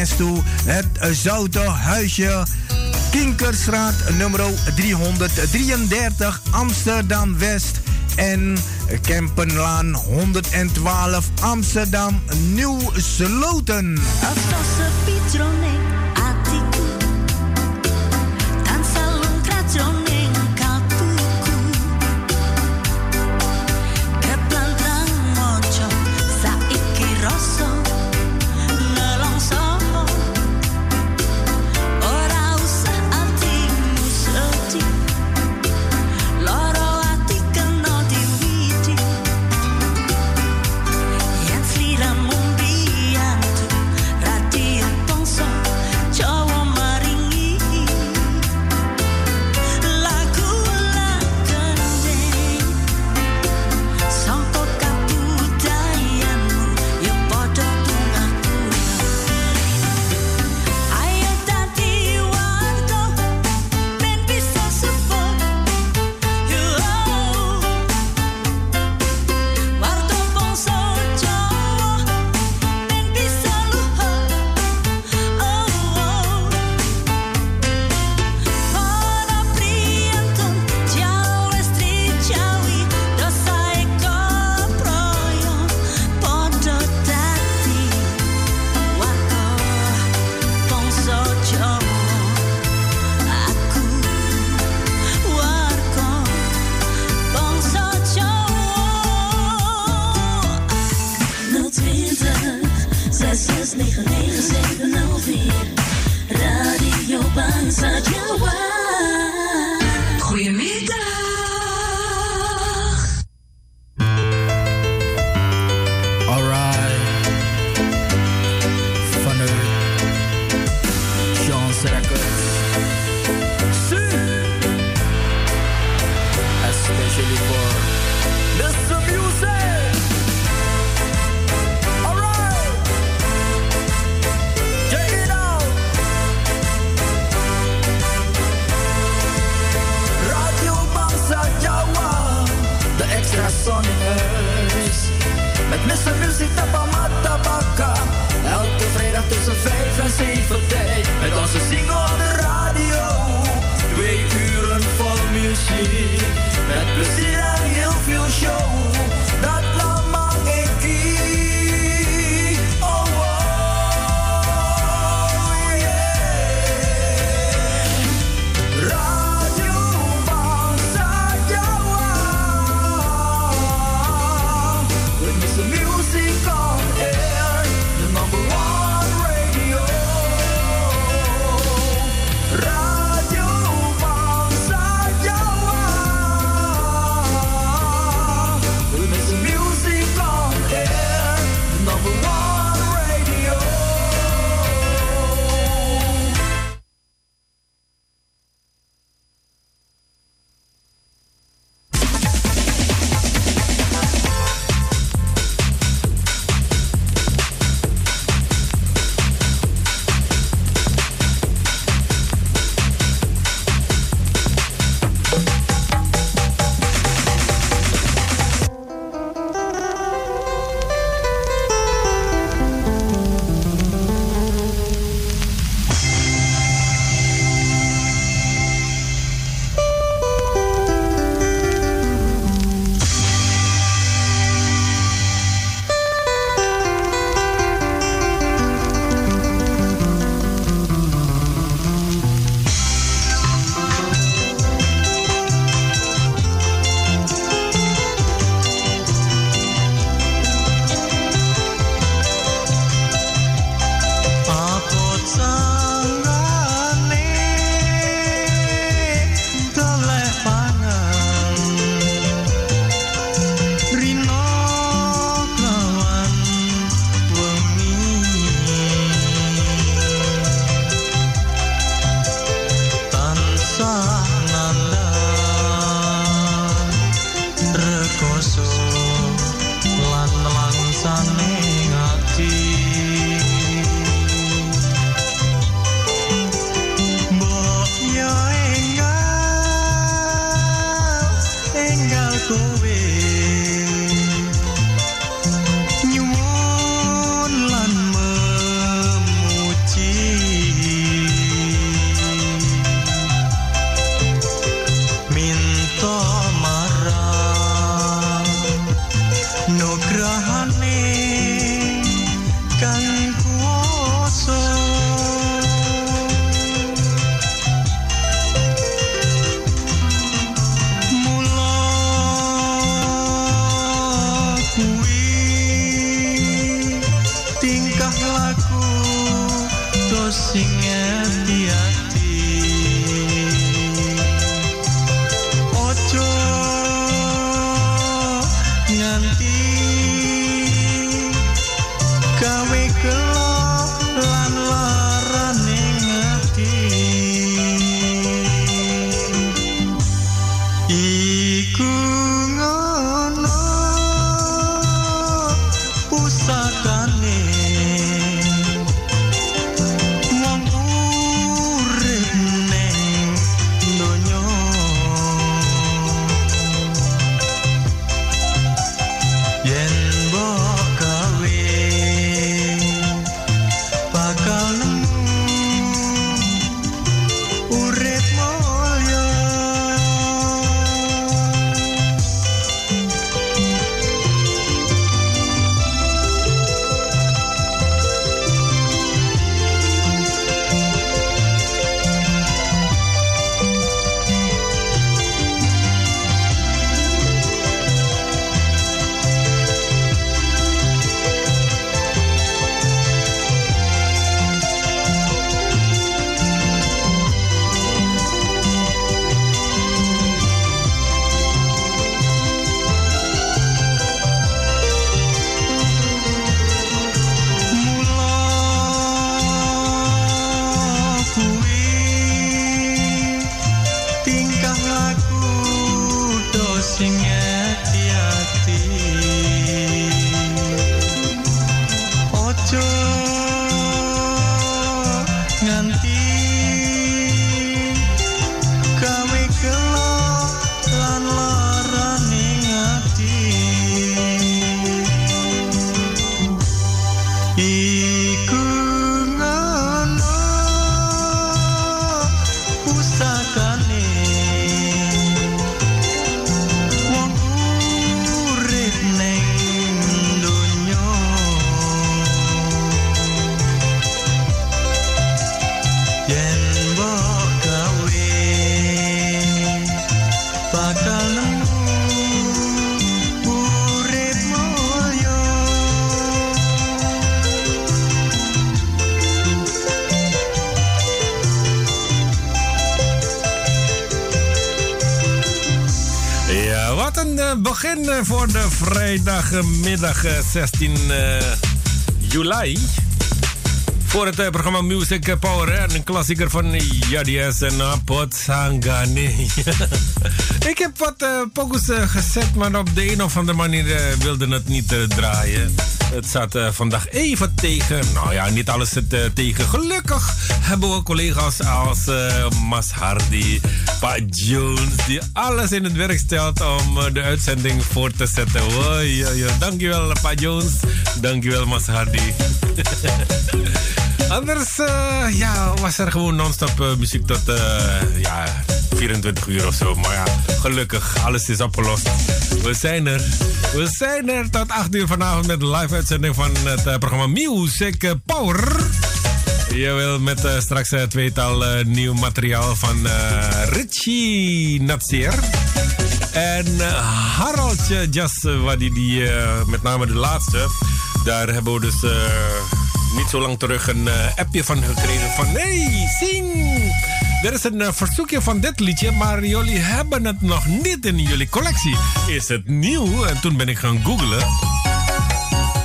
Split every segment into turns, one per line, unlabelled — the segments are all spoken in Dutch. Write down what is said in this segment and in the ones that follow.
Ernesto, het Zoute Huisje. Kinkerstraat nummer 333 Amsterdam West en Kempenlaan 112 Amsterdam Nieuw Sloten.
Vrijdagmiddag 16 uh, eh, juli. Voor het uh, programma Music Power. Een klassieker van Yadias en Apot Sangane. Ik heb wat uh, gezet, maar op de een of andere manier wilde het niet draaien. Het zat vandaag even tegen. Nou ja, niet alles zit tegen. Gelukkig hebben we collega's als Mas Hardy, Pa Jones, die alles in het werk stelt om de uitzending voor te zetten. Oei, Dankjewel, Pa Jones. Dankjewel, Mas Hardy. Anders ja, was er gewoon non-stop muziek tot ja, 24 uur of zo. Maar ja, gelukkig, alles is opgelost. We zijn er. We zijn er tot 8 uur vanavond met de live uitzending van het programma Music Power. Jawel, met uh, straks uh, tweetal nieuw materiaal van Richie Natsier. En Haraldje Jas, wat die, die met name de laatste. Daar hebben we dus niet zo lang terug een appje van gekregen van... Hey, zing! Er is een eh, verzoekje van dit liedje, maar jullie hebben het nog niet in jullie collectie. Is het nieuw? En toen ben ik gaan googlen.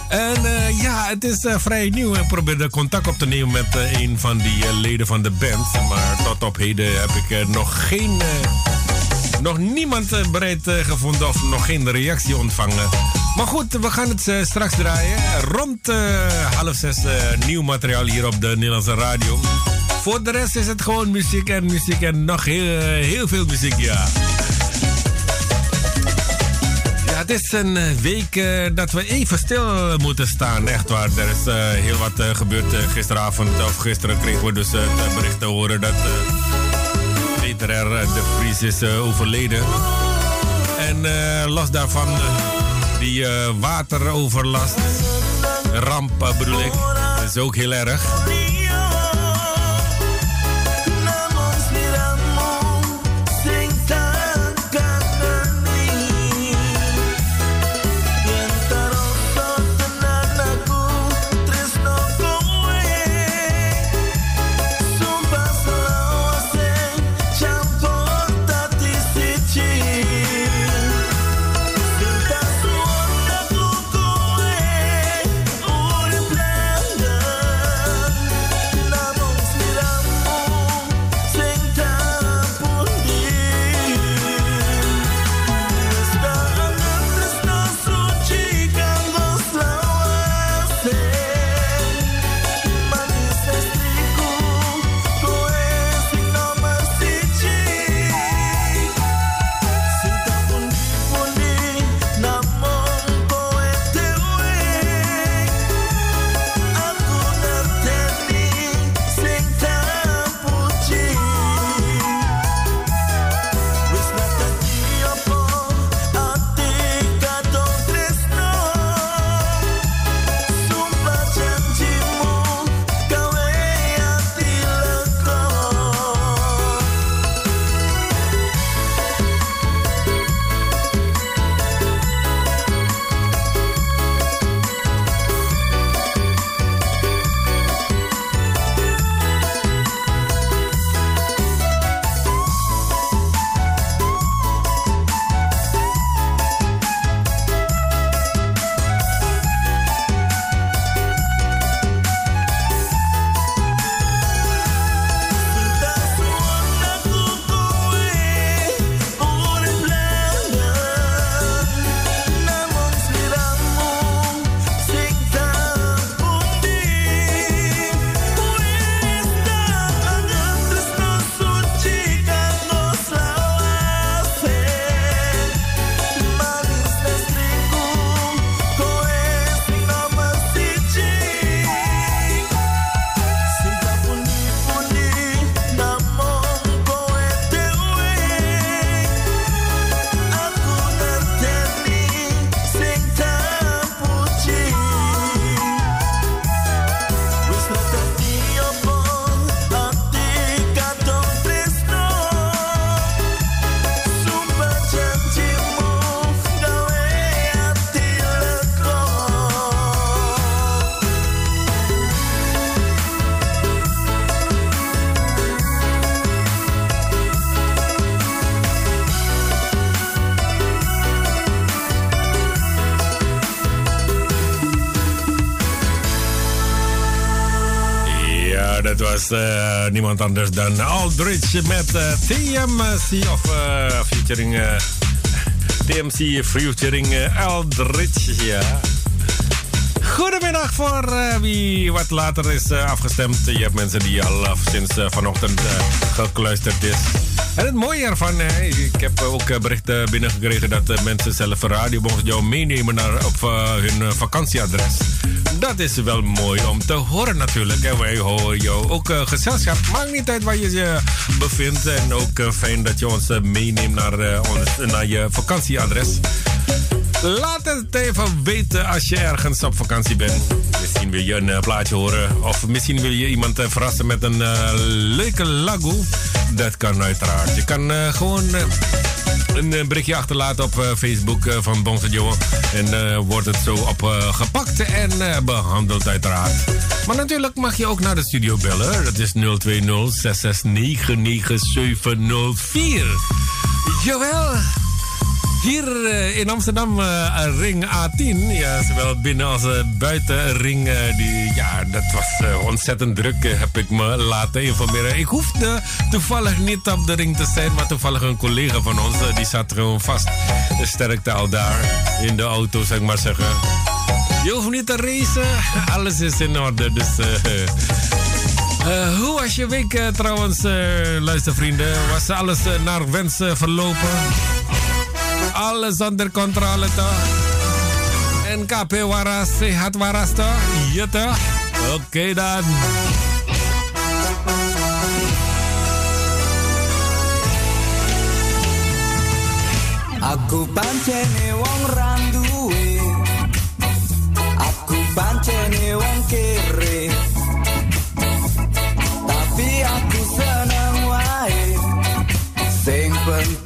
En uh, ja, het is uh, vrij nieuw. Ik probeerde contact op te nemen met uh, een van die leden van de band. Maar tot op heden heb ik nog geen. nog niemand bereid gevonden of nog geen reactie ontvangen. Maar goed, we gaan het straks draaien. Rond half zes nieuw materiaal hier op de Nederlandse radio. Voor de rest is het gewoon muziek en muziek en nog heel, heel veel muziek, ja. Het is een eh, week uh, dat we even stil moeten staan. Echt waar. Er is uh, heel wat gebeurd gisteravond. Of gisteren kregen we dus het bericht te horen dat Peter R. de Vries is overleden. En los daarvan, die wateroverlast, ramp bedoel ik, is ook heel erg. Niemand anders dan Aldrich met uh, TMC of uh, featuring TMC featuring Aldrich. Ja. Goedemiddag voor wie wat later is afgestemd. Je hebt mensen die al sinds vanochtend gekluisterd is. En het mooie ervan, ik heb ook berichten binnengekregen dat mensen zelf radio jou meenemen naar, op hun vakantieadres. Dat is wel mooi om te horen natuurlijk. En wij horen jou ook gezelschap. Maakt niet uit waar je je bevindt. En ook fijn dat je ons meeneemt naar, ons, naar je vakantieadres. Laat het even weten als je ergens op vakantie bent. Misschien wil je een plaatje horen. Of misschien wil je iemand verrassen met een leuke lago. Dat kan uiteraard. Je kan gewoon een eh, berichtje achterlaten op eh, Facebook eh, van Bonse Joe. En wordt het zo opgepakt en behandeld uiteraard. Maar natuurlijk mag je ook naar de studio bellen. Dat is 020 669 9704. Jawel. Hier uh, in Amsterdam, uh, ring A10. Ja, zowel binnen als uh, buiten ring. die, ja, dat was ontzettend druk, heb ik me laten informeren. Ik hoefde toevallig niet op de ring te zijn, maar toevallig een collega van ons, die zat gewoon vast. De sterkte al daar in de auto, zeg ik maar zeggen. Je hoeft niet te racen, alles is in orde. Dus hoe was je week trouwens, luistervrienden? Was alles naar wens verlopen? Alles onder controle toch? En KP waras, sehat waras toch? Iya toch? Oke okay, dan.
Aku pancene wong randuwe Aku pancene wong kere Tapi aku seneng wae Sing penting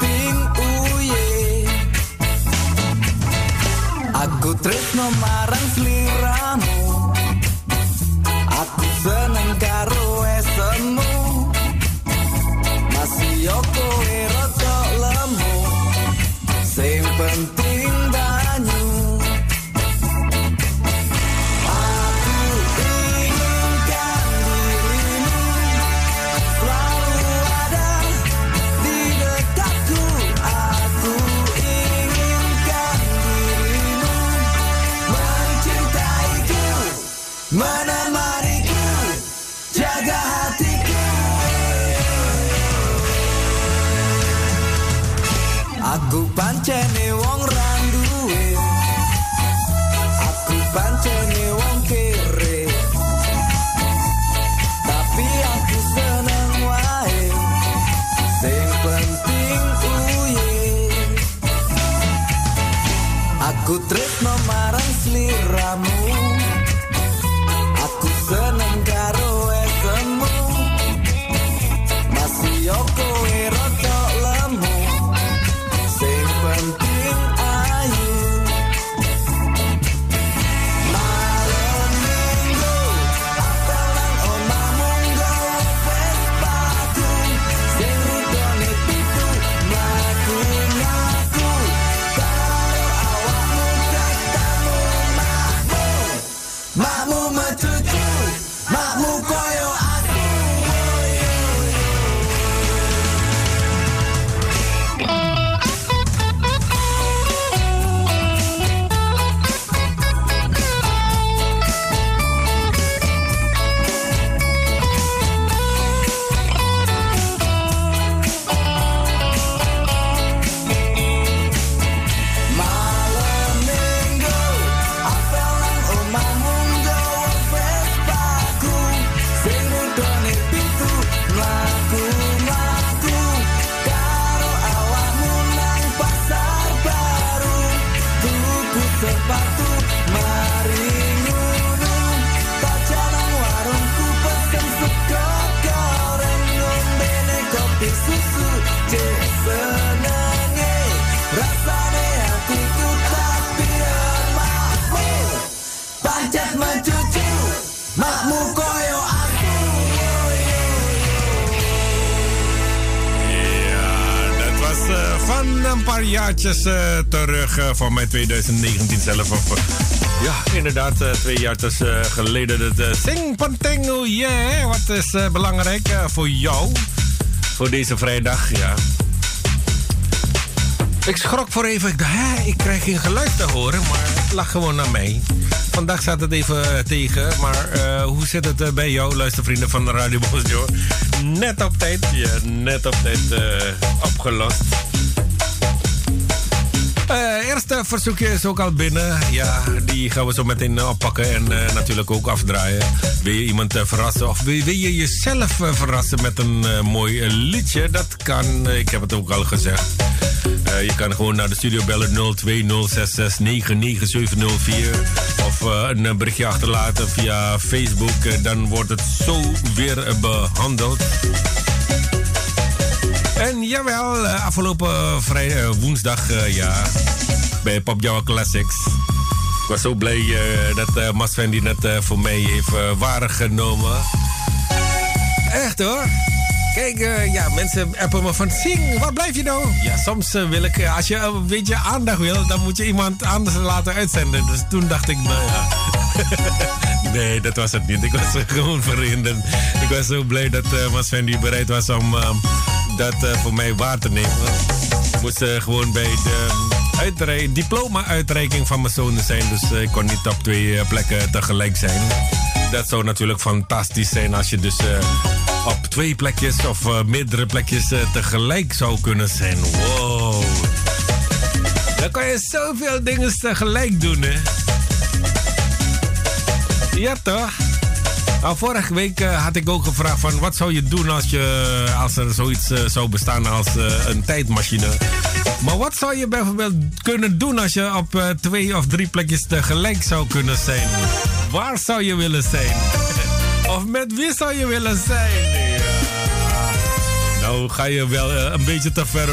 paar jaartjes uh, terug uh, van mijn 2019 zelf. Of, uh, ja, inderdaad, twee jaar geleden. Het Sing Pantengo, yeah. Wat is belangrijk voor jou? Voor deze vrijdag, ja. Ik schrok voor even. Ik dacht, hè, ik krijg geen geluid te horen, maar het lag gewoon naar mij. Vandaag staat het even tegen, maar hoe zit het bij jou, luistervrienden van de Radio Bosjo? Net op tijd, ja, net op tijd opgelost. Uh, eerste verzoekje is ook al binnen. Ja, die gaan we zo meteen oppakken en uh, natuurlijk ook afdraaien. Wil je iemand verrassen of wil, wil, je jezelf verrassen met een mooi liedje? Dat kan, ik heb het ook al gezegd. je kan gewoon naar de studio bellen 0206699704 of een berichtje achterlaten via Facebook. dan wordt het zo weer behandeld. En jawel, eh, afgelopen vrijdag, eh, woensdag, ja, bij Pop Java Classics. Ik was zo blij dat uh, die net voor mij heeft waargenomen. Echt hoor. Kijk, ja, mensen appen me van zing, wat blijf je nou? Ja, soms wil ik, als je een beetje aandacht wil, dan moet je iemand anders laten uitzenden. Dus toen dacht ik, nou nee, dat was het niet. Ik was gewoon verhinderd. Ik was zo blij dat uh, Mas bereid was om dat uh, voor mij waar te nemen. Ik moest uh, gewoon bij de diploma-uitreiking van mijn zonen zijn. Dus uh, ik kon niet op twee plekken tegelijk zijn. Dat zou natuurlijk fantastisch zijn als je dus op twee plekjes of meerdere plekjes tegelijk zou kunnen zijn. Wow. Dan kan je zoveel dingen tegelijk doen, hè? Ja, toch? Nou, vorige week uh, had ik ook gevraagd van wat zou je doen als, je, als er zoiets uh, zou bestaan als een tijdmachine. Maar wat zou je bijvoorbeeld kunnen doen als je op twee of drie plekjes tegelijk zou kunnen zijn? Waar zou je willen zijn? of met wie zou je willen zijn? Nou ga je wel een beetje te ver.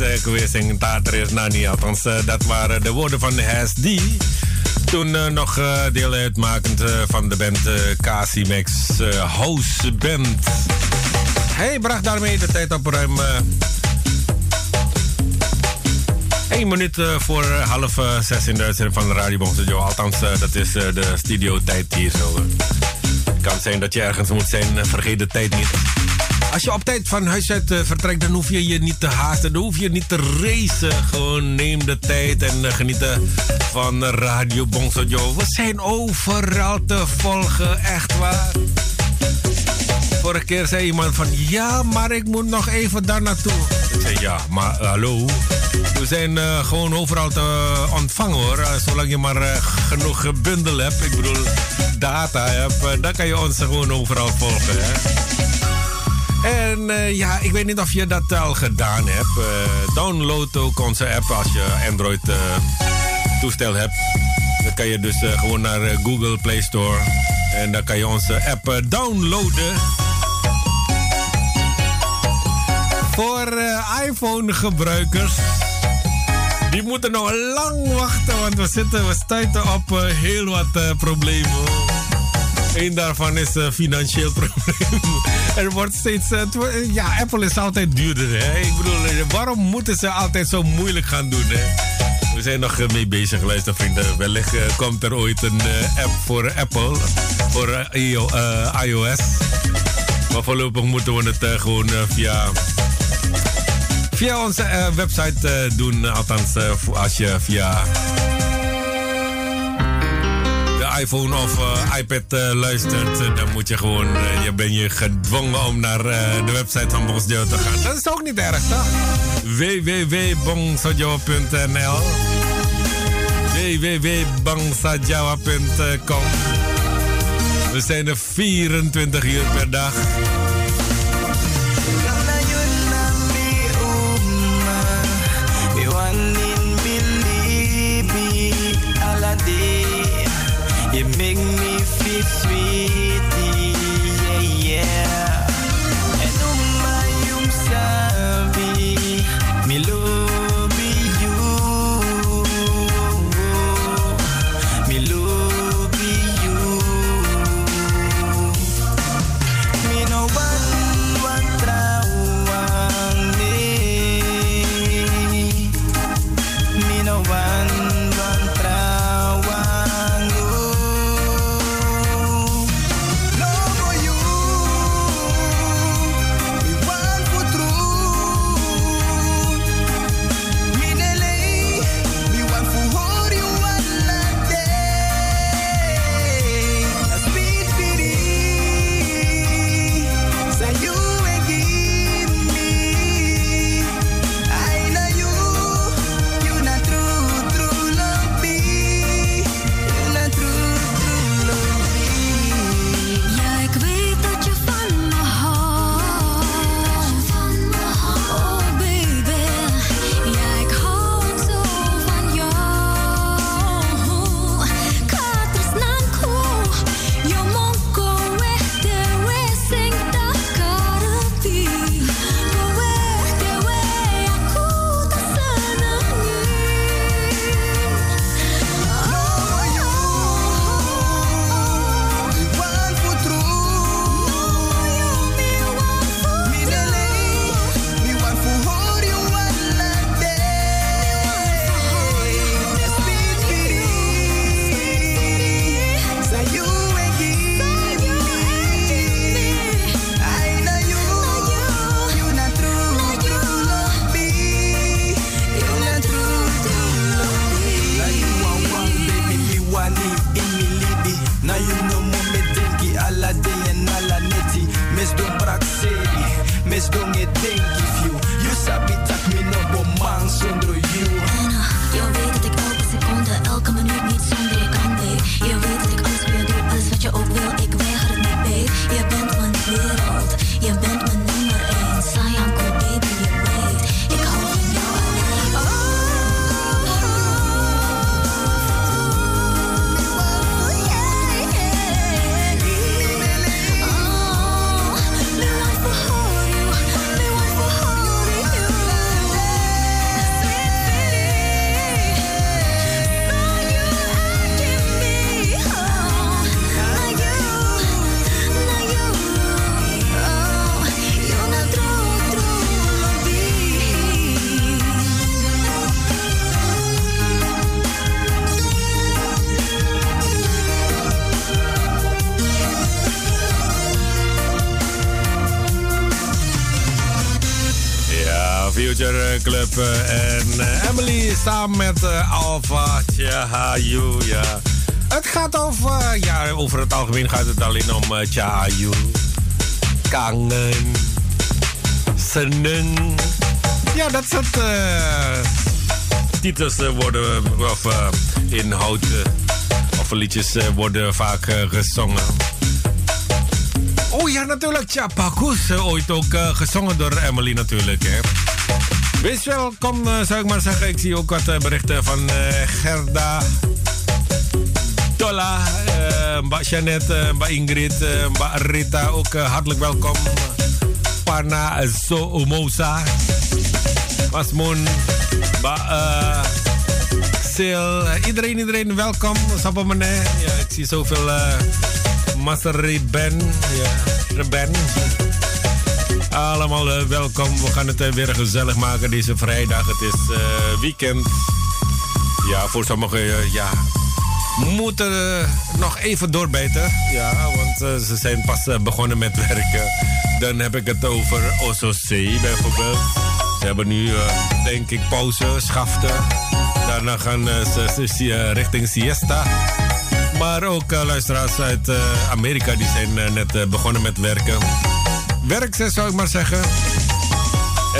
Irang manis kwesing tater nani. Althans, dat waren de woorden van Has D. Toen nog deel uitmakend van de band Casimex House Band. Hij bracht daarmee de tijd op ruim... 1 minuut voor half zes in de uitzending van de Radio Studio. Althans, dat is de studio-tijd hier zo. Het kan zijn dat je ergens moet zijn, vergeet de tijd niet. Als je op tijd van huis uit vertrekt, dan hoef je je niet te haasten. Dan hoef je niet te racen. Gewoon neem de tijd en genieten van Radio Bongsojo. We zijn overal te volgen, echt waar. Vorige keer zei iemand van ja, maar ik moet nog even daar naartoe. Ik zei ja, maar hallo. We zijn gewoon overal te ontvangen hoor. Zolang je maar genoeg bundel hebt, ik bedoel data hebt, dan kan je ons gewoon overal volgen. Hè? En ja, ik weet niet of je dat al gedaan hebt. download ook onze app als je Android toestel hebt. Dan kan je dus gewoon naar Google Play Store. En dan kan je onze app downloaden. Voor iPhone-gebruikers. Die moeten nog lang wachten, want we, zitten, we stuiten op heel wat problemen. Eén daarvan is financieel probleem. Er wordt steeds. Uh, ja, Apple is altijd duurder. Hè? Ik bedoel, waarom moeten ze altijd zo moeilijk gaan doen? Hè? We zijn nog mee bezig, luistervrienden. Wellicht komt er ooit een app voor Apple, voor iOS. Maar voorlopig moeten we het gewoon via via onze website doen. Althans, als je via iPhone of iPad luistert, dan moet je gewoon, je ben je gedwongen om naar de website van Bongsojo te gaan. Dat is ook niet erg, toch? www.bongsojo.nl www.bangsajawa.com We zijn er 24 uur per dag.
Sweet,
Ja. Het gaat over, ja, over het algemeen gaat het alleen om uh, kangen, senen. Ja, dat soort uh, titels worden, of uh, inhoud, of liedjes worden vaak gezongen. Oh ja, natuurlijk. Chapakus, ooit ook gezongen door Emily natuurlijk. Hè. Wees welkom, zou ik maar zeggen. Ik zie ook wat berichten van Gerda. Dolla, Mbak Jeannette, Mbak Ingrid, Mbak Rita ook hartelijk welkom. Parna Zoomosa, Mas Moon, Mbak uh, Sil, iedereen, iedereen welkom. Sapa meneer. Ja, ik zie zoveel uh, Master Reben. Ja, Reben. Allemaal uh, welkom. We gaan het uh, weer gezellig maken deze vrijdag. Het is uh, weekend. Ja, voor sommigen, ja, moeten nog even doorbijten. Ja, want uh, ze zijn pas uh, begonnen met werken. Dan heb ik het over OSOC bijvoorbeeld. Ze hebben nu, denk ik, pauze, schaften. Daarna gaan ze richting siesta. Maar ook luisteraars uit Amerika die zijn net begonnen met werken. Werk, zou ik maar zeggen.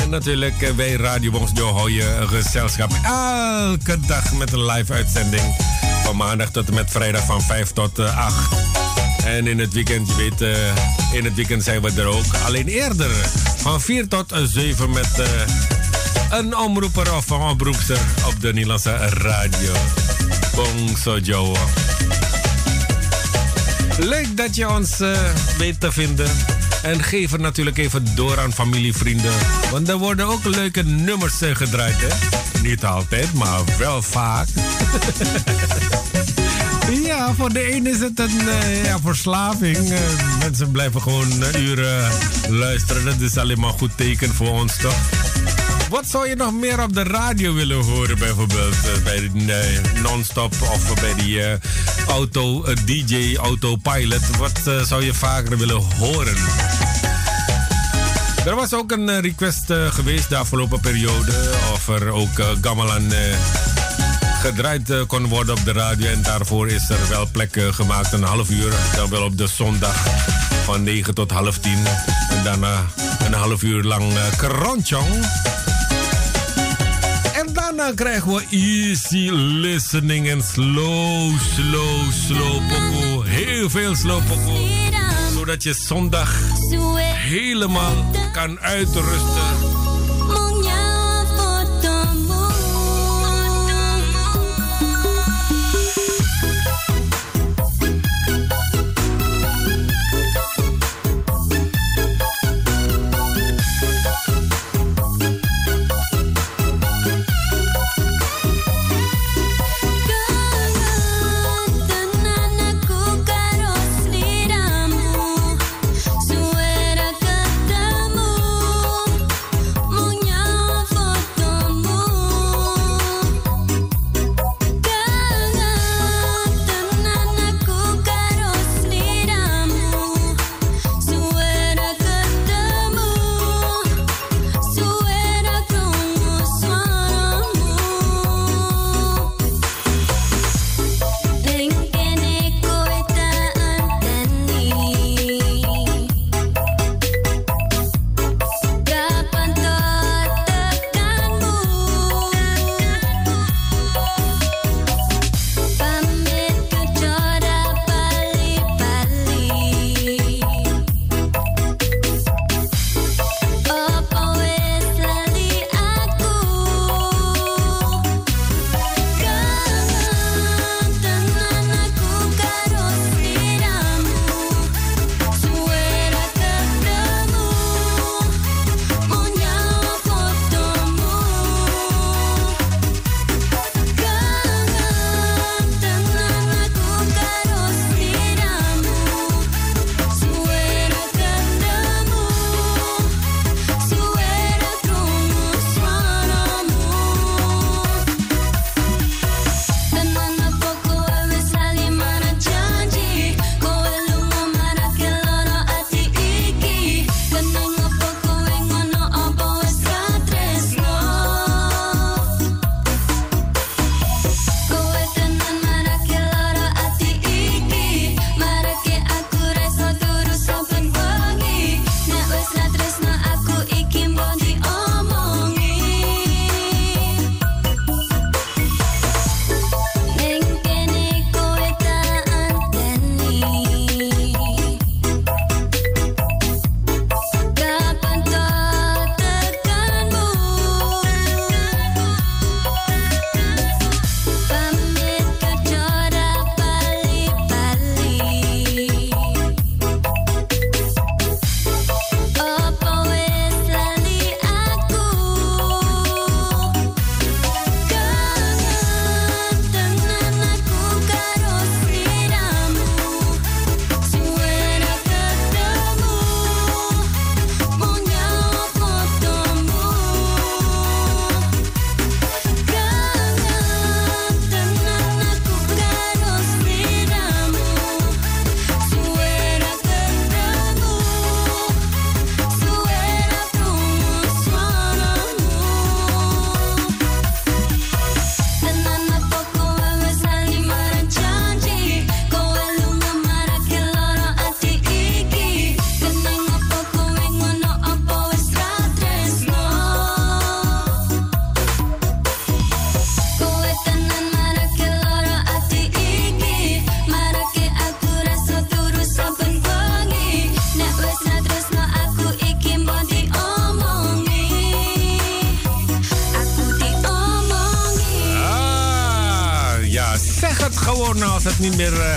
En natuurlijk bij Radio Bonsjo hou een gezelschap elke dag met een live uitzending. Van maandag tot en met vrijdag van 5 tot 8. Eh, en in het weekend, je weet, uh, in het weekend zijn we er ook. Alleen eerder, van 4 tot 7 met uh, een omroeper of een omroepster op de Nederlandse radio. Bong Sojo. Leuk dat je ons weet te vinden. En geef het natuurlijk even door aan familie, vrienden. Want er worden ook leuke nummers gedraaid, hè? Niet altijd, maar wel vaak. ja, voor de een is het een uh, ja, verslaving. Uh, mensen blijven gewoon uh, uren luisteren. Dat is alleen maar een goed teken voor ons, toch? Wat zou je nog meer op de radio willen horen, bijvoorbeeld bij de non-stop of bij die auto DJ, autopilot? Wat zou je vaker willen horen? Er was ook een request geweest de afgelopen periode of er ook gamelan gedraaid kon worden op de radio. En daarvoor is er wel plek gemaakt, een half uur. Dan wel op de zondag van 9 tot half 10. En daarna een half uur lang uh, En daarna krijgen we easy listening en slow, slow, slow pokoe. Heel veel slow pokoe. Zodat je zondag helemaal kan uitrusten.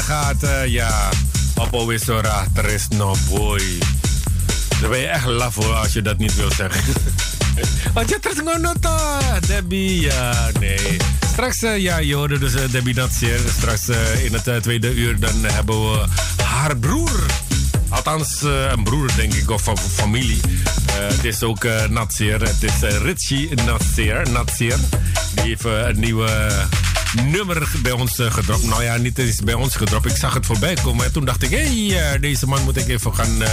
Gaat. Uh, ja, Oppo Wissora, er is no boy. Dan ben je echt laf hoor als je dat niet wil zeggen. Want je trekt gewoon nota. Debbie, ja, nee. Straks, uh, ja, je hoorde dus uh, Debbie Natseer. Straks uh, in het tweede uur dan hebben we haar broer. Althans, een broer denk ik, of van familie. het is ook Natseer. Het is Richie. Natseer. Die heeft een nieuwe nummer bij ons uh, gedropt. Nou ja, niet eens bij ons gedropt. Ik zag het voorbij komen. En toen dacht ik, hé, hey, uh, deze man moet ik even gaan uh,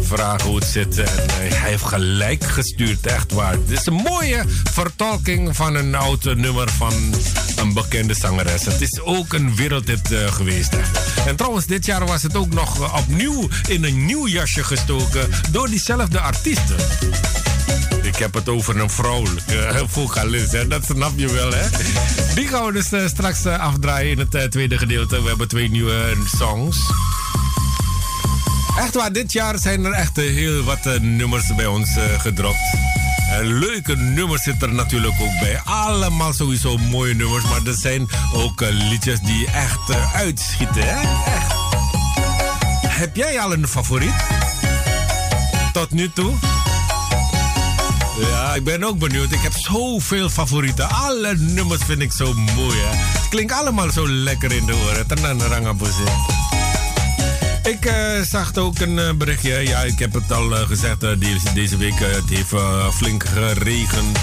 vragen hoe het zit. En hij heeft gelijk gestuurd, echt waar. Het is een mooie vertolking van een oud nummer van een bekende zangeres. Het is ook een wereldhit geweest. En trouwens, dit jaar was het ook nog opnieuw in een nieuw jasje gestoken door diezelfde artiesten. Ik heb het over een vrouwelijke vocalist, hè? dat snap je wel. Hè? Die gaan we dus uh, straks uh, afdraaien in het uh, tweede gedeelte. We hebben twee nieuwe songs. Echt waar, dit jaar zijn er echt heel wat nummers bij ons gedropt. leuke nummers zitten er natuurlijk ook bij. Allemaal sowieso mooie nummers, maar er zijn ook liedjes die echt uitschieten. Hè? Echt. Heb jij al een favoriet? Tot nu toe? Ja, ik ben ook benieuwd. Ik heb zoveel favorieten. Alle nummers vind ik zo mooi. Hè. Het klinkt allemaal zo lekker in de oren. Ik uh, zag ook een uh, berichtje. Ja, ik heb het al uh, gezegd deze, deze, week. het heeft flink geregend.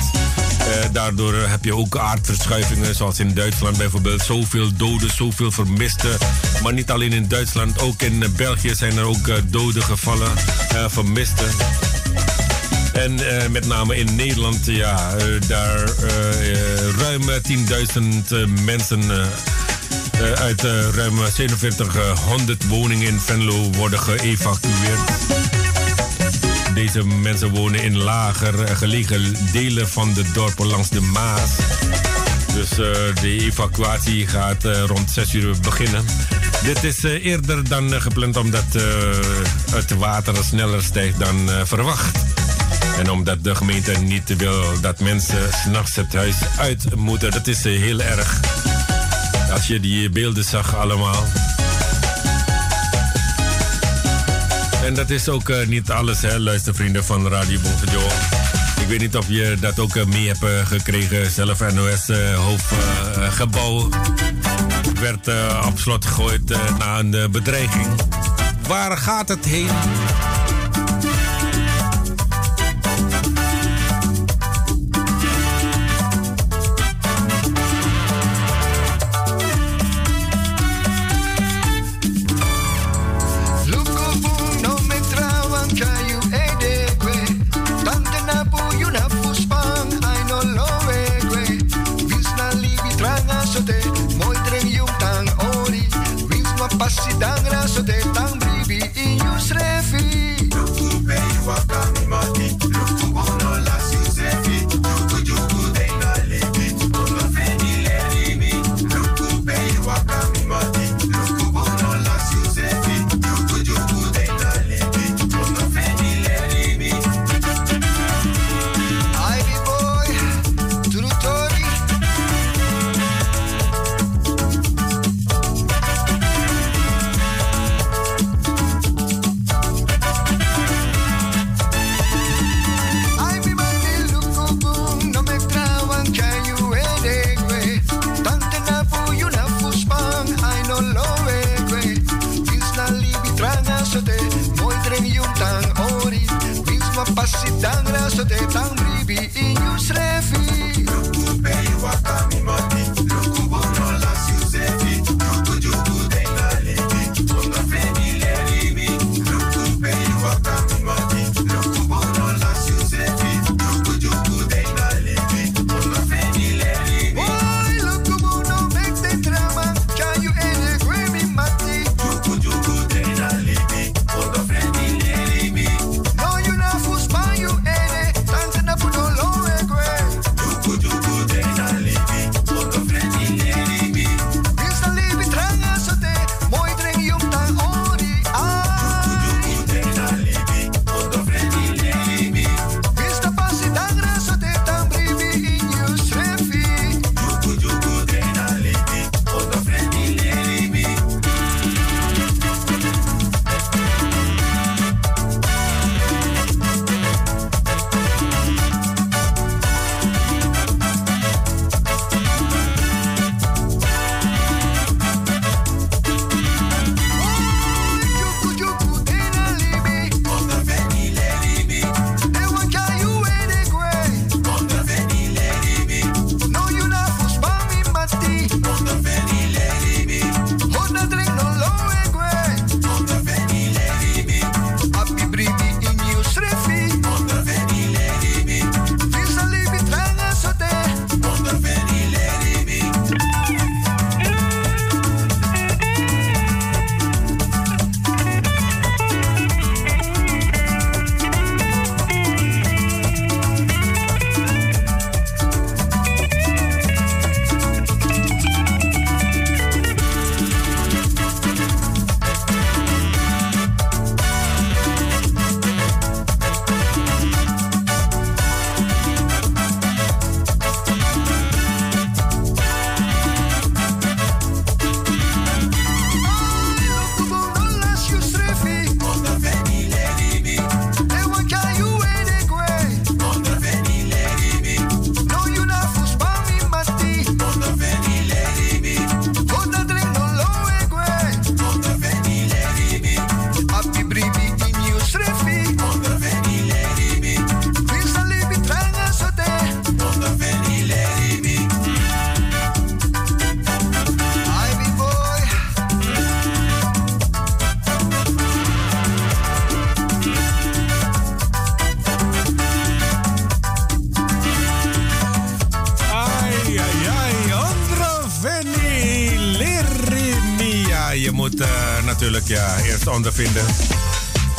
daardoor heb je ook aardverschuivingen, zoals in Duitsland bijvoorbeeld. Zoveel doden, zoveel vermisten. Maar niet alleen in Duitsland, ook in België zijn er ook doden gevallen, vermisten. En uh, met name in Nederland, ja, daar ruim 10.000 mensen uit ruim 4700 woningen in Venlo worden geëvacueerd. Deze mensen wonen in lager gelegen delen van de dorpen langs de Maas. Dus de evacuatie gaat rond 6 uur beginnen. Dit is eerder dan gepland omdat het water sneller stijgt dan verwacht. En omdat de gemeente niet wil dat mensen s'nachts het huis uit moeten. Dat is eh, heel erg. Als je die beelden zag allemaal. En dat is ook uh, niet alles, hè, luistervrienden van Radio Bonjour. Ik weet niet of je dat ook uh, mee hebt gekregen. Zelf NOS-hoofdgebouw werd op slot gegooid na een bedreiging. Waar gaat het heen?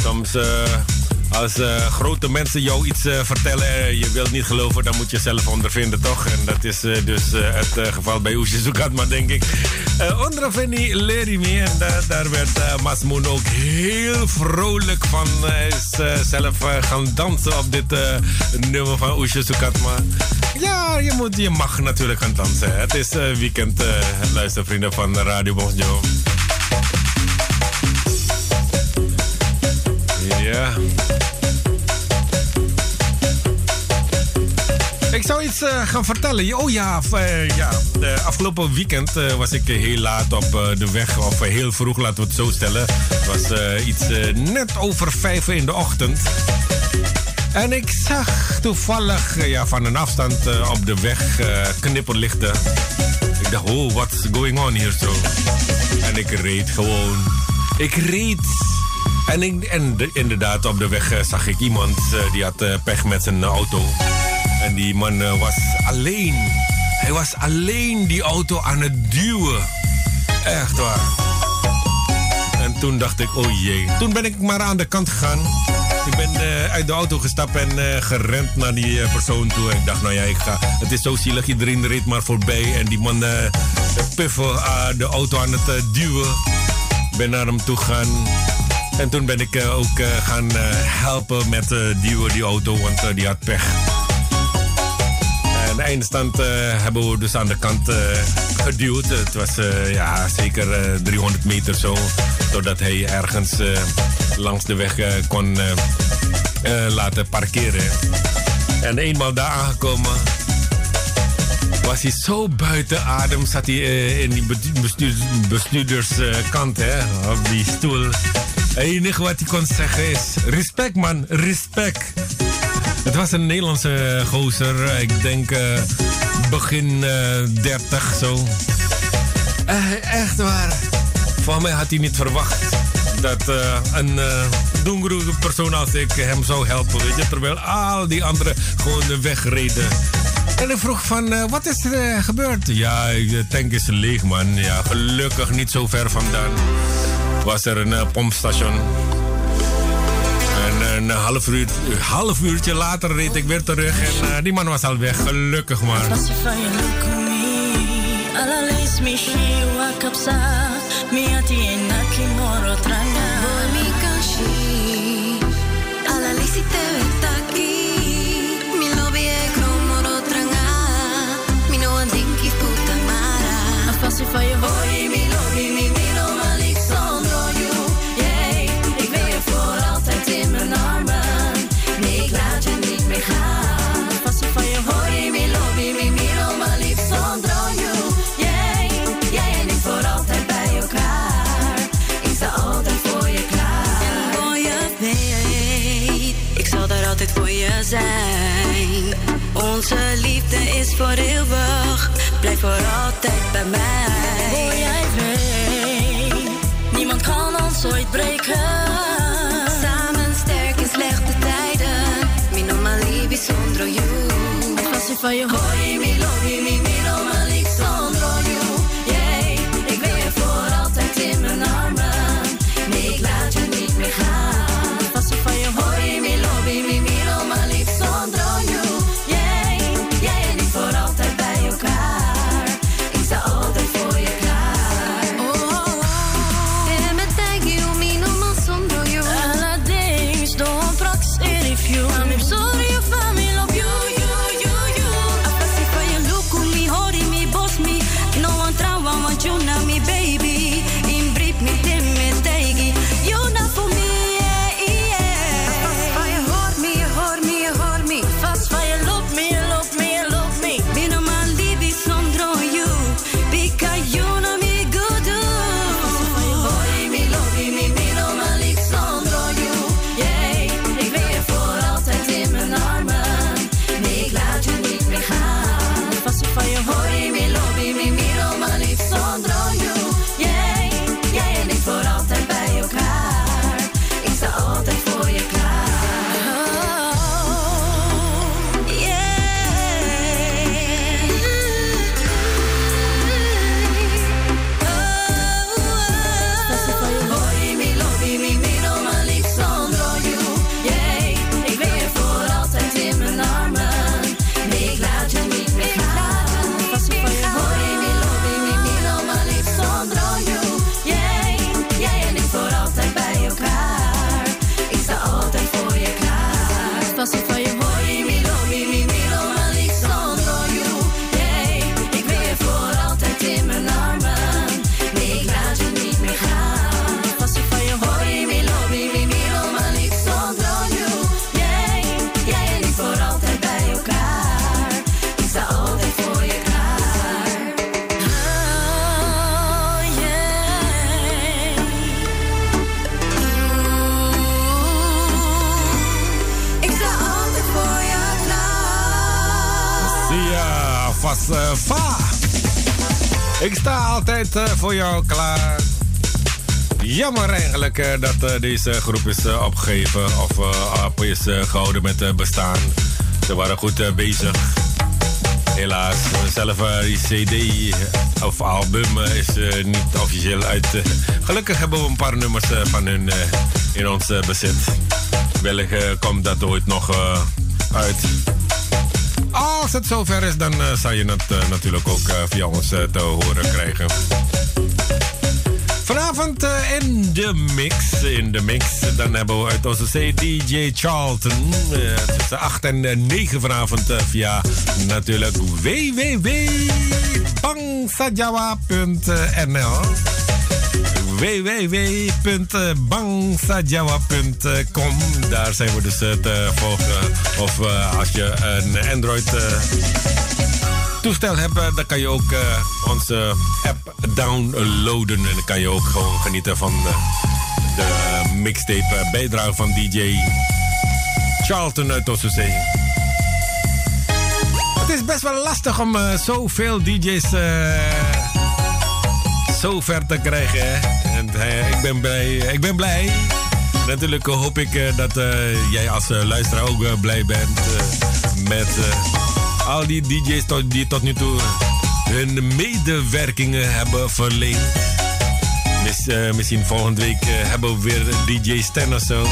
Soms uh, als uh, grote mensen jou iets vertellen, je wilt niet geloven, dan moet je zelf ondervinden, toch? En dat is dus het geval bij Oesje Zoekatma, denk ik. ondervinden leer me. En daar werd Masmoen ook heel vrolijk van. Hij is zelf gaan dansen op dit nummer van Oesje Zoekatma. Ja, je, moet, je mag natuurlijk gaan dansen. Het is weekend, luistervrienden van Radio Bonjo. Uh, gaan vertellen. Oh ja, uh, ja. Afgelopen weekend uh, was ik heel laat op de weg. Of heel vroeg, laten we het zo stellen. Het was iets net over vijf in de ochtend. En ik zag toevallig ja, van een afstand op de weg knipperlichten. Ik dacht, oh, what's going on hier zo? En ik reed gewoon. Ik reed en, ik, en de, inderdaad, op de weg zag ik iemand die had pech met zijn auto. Die man was alleen. Hij was alleen die auto aan het duwen. Echt waar. En toen dacht ik, oh jee. Toen ben ik maar aan de kant gegaan. Ik ben uh, uit de auto gestapt en uh, gerend naar die persoon toe. Ik dacht, nou ja, ik ga. Het is zo zielig, iedereen reed maar voorbij. En die man puffen de auto aan het duwen. Ik ben naar hem toe gegaan. En toen ben ik ook gaan helpen met duwen die auto, want die had pech eindstand uh, hebben we dus aan de kant uh, geduwd. Het was uh, ja, zeker 300 meter zo. Doordat hij ergens langs de weg kon laten parkeren. En eenmaal daar aangekomen was hij zo buiten adem. Zat hij in die bestuurderskant, hè, op die stoel. Het enige wat hij kon zeggen is: respect man, respect. Het was een Nederlandse gozer. Ik denk uh, begin uh, eh, 30 zo. Echt waar. Van mij had hij niet verwacht dat een uh, persoon als ik hem zou helpen. Weet je? Terwijl al die anderen gewoon de weg reden. En ik vroeg van, wat is er gebeurd? Ja, de tank is leeg, man. Ja, gelukkig niet zo ver vandaan was er een pompstation een half, uur, half uurtje later reed ik weer terug en uh, die man was al weg. Gelukkig lobby,
voor eeuwig, blijf voor altijd bij mij. Hoor jij weet, niemand kan ons ooit breken. Samen sterk in slechte tijden, mi no malibi sondro you. Als je van je hoor, mi lobby, mi altijd
uh, voor jou klaar. Jammer eigenlijk uh, dat uh, deze groep is opgegeven of op is gehouden met bestaan. Ze waren goed bezig. Helaas, zelf die CD of album is niet officieel uit. gelukkig hebben we een paar nummers van hun in ons bezit. Wellicht komt dat ooit nog uit. Als het zover is, dan uh, zal je het uh, natuurlijk ook uh, via ons te horen krijgen. Vanavond in de mix, in de mix, dan hebben we uit onze C DJ Charlton. tussen 8 en 9 vanavond via natuurlijk www.bangsajawa.nl www.bangsajawa.com. Daar zijn we dus te volgen. Of als je een Android toestel hebt, dan kan je ook onze app downloaden. En dan kan je ook gewoon genieten van de mixtape bijdrage van DJ Charlton uit Ossosee. Het is best wel lastig om zoveel DJ's uh, zo ver te krijgen. Hè? En uh, ik, ben blij, ik ben blij. Natuurlijk hoop ik uh, dat jij als luisteraar ook blij bent met al die DJ's die tot nu toe hun medewerkingen hebben verleend. Mis, misschien volgende week hebben we weer DJ Stan of zo.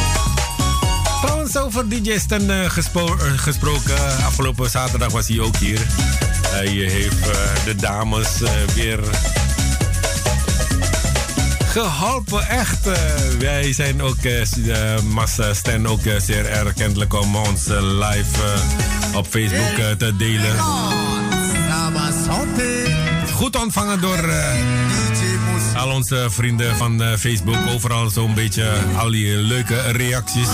Trouwens, over DJ Stan gespro gesproken. Afgelopen zaterdag was hij ook hier. Hij heeft de dames weer geholpen, echt. Uh, wij zijn ook, uh, Massa Stan, ook zeer erkentelijk om ons live op Facebook te delen. Goed ontvangen door al onze vrienden van Facebook. Overal zo'n beetje al die leuke reacties.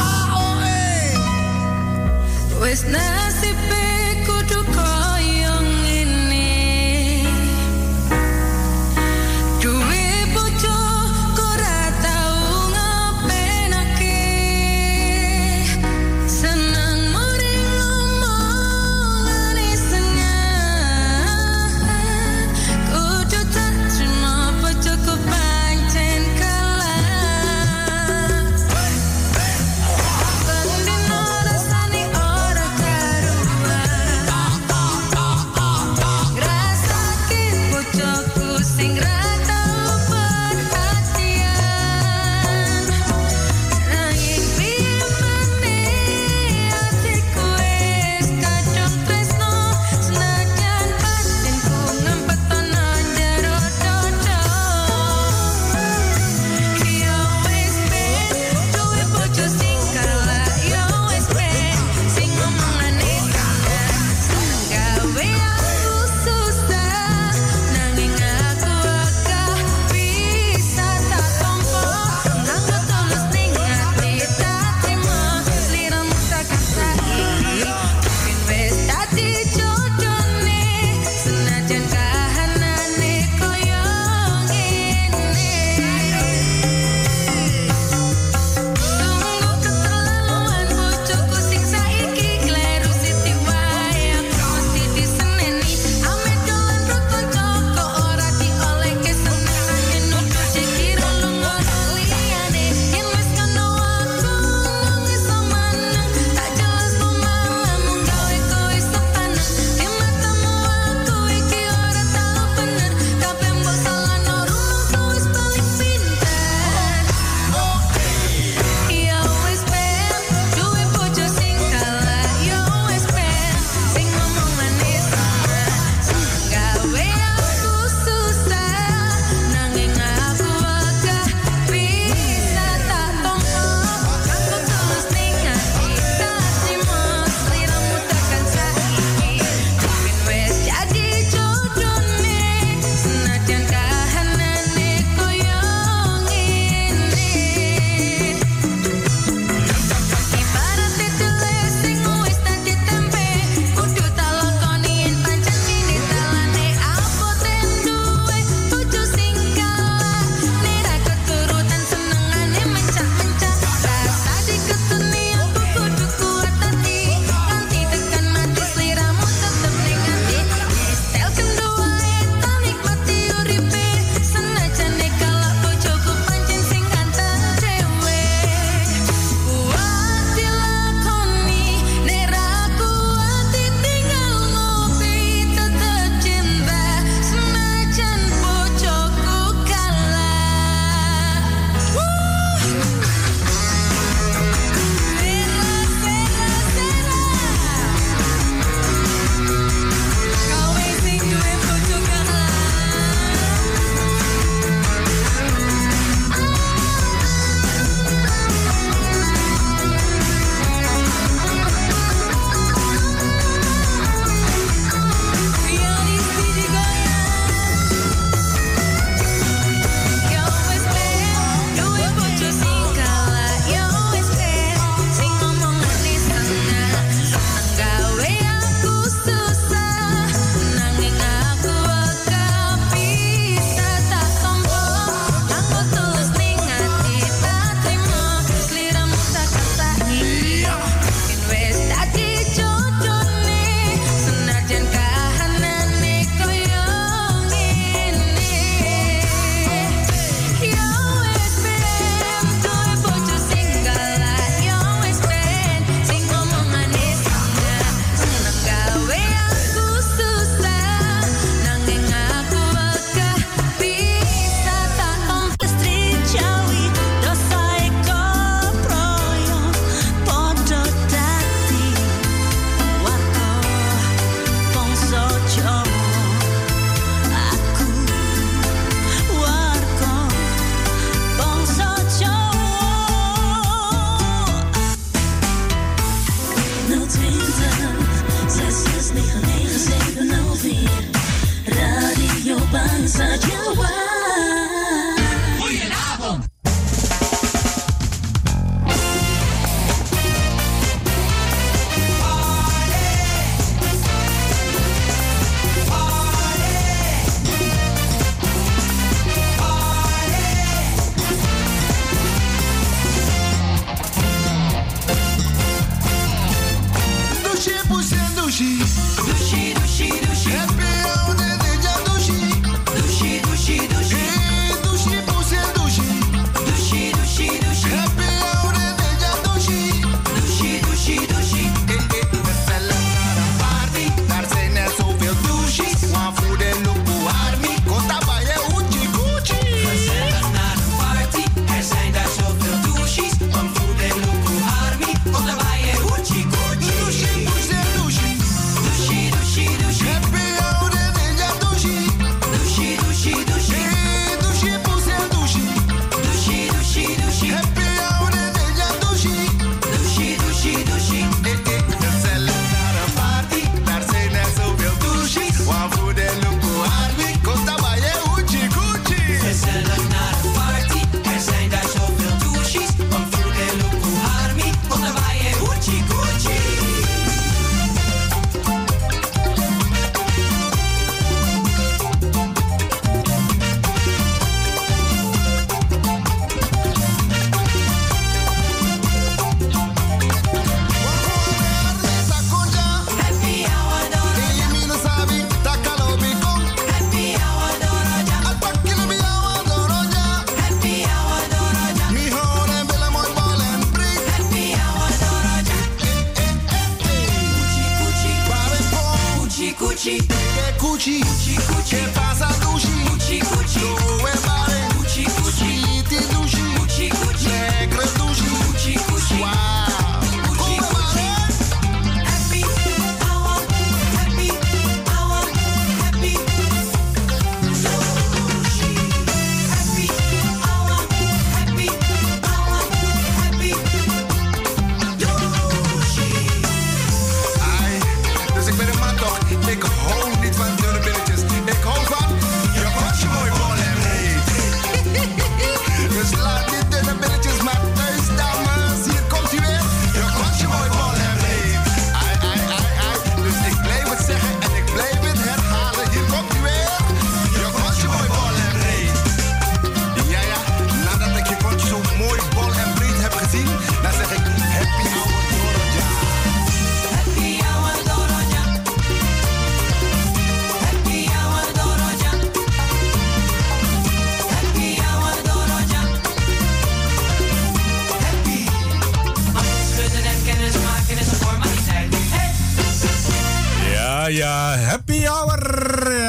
Hour.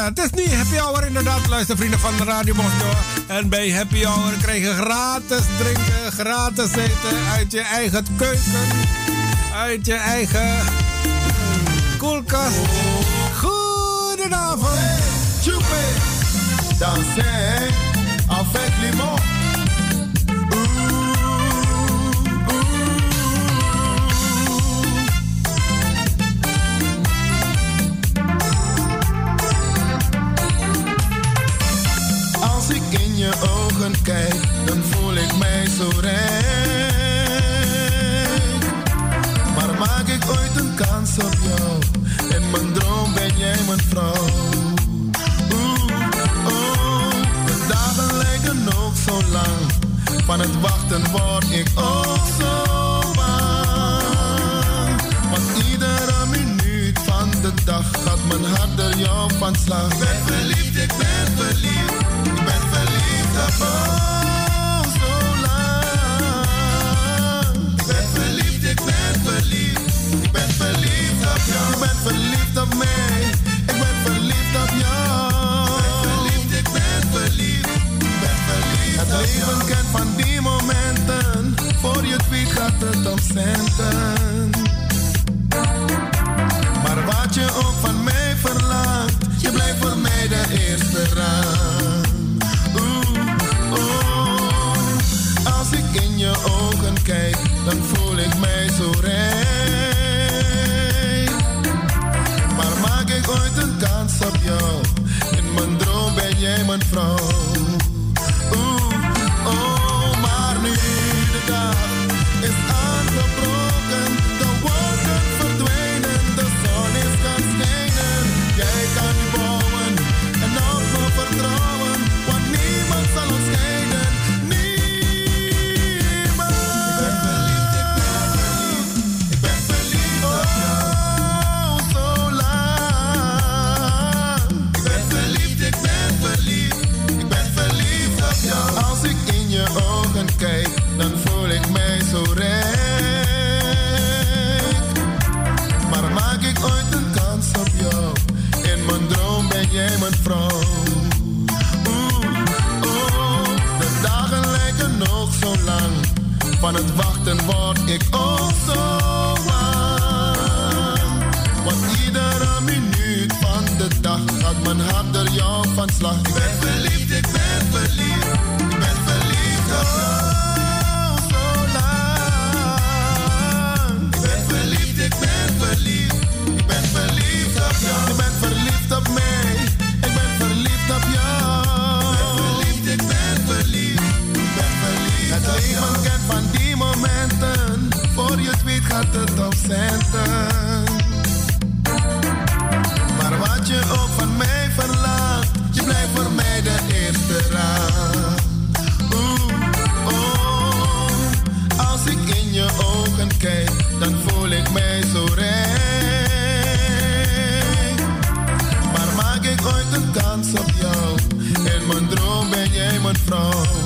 Het is nu happy hour inderdaad, luistervrienden van de Radio. En bij happy hour krijg je gratis drinken, gratis eten uit je eigen keuken. Uit je eigen koelkast. Goedenavond.
Chupe, danser avec limon. Dan voel ik mij zo rijk. Maar maak ik ooit een kans op jou? In mijn droom ben jij mijn vrouw. Oeh, oh, de dagen lijken ook zo lang. Van het wachten word ik ook zo bang. Want iedere minuut van de dag gaat mijn hart door jou van slag. Ik ben verliefd, ik ben verliefd. Maar wat je ook van mij verlangt, je blijft voor mij de eerste rang. Dan voel ik mij zo. Maar maak ik ooit een kans op jou? In mijn droom ben jij mijn vrouw. Mijn vrouw. Oeh, oh, de dagen lijken nog zo lang. Van het wachten word ik ook zo bang. Want iedere minuut van de dag gaat mijn hart door jou van slag. Jij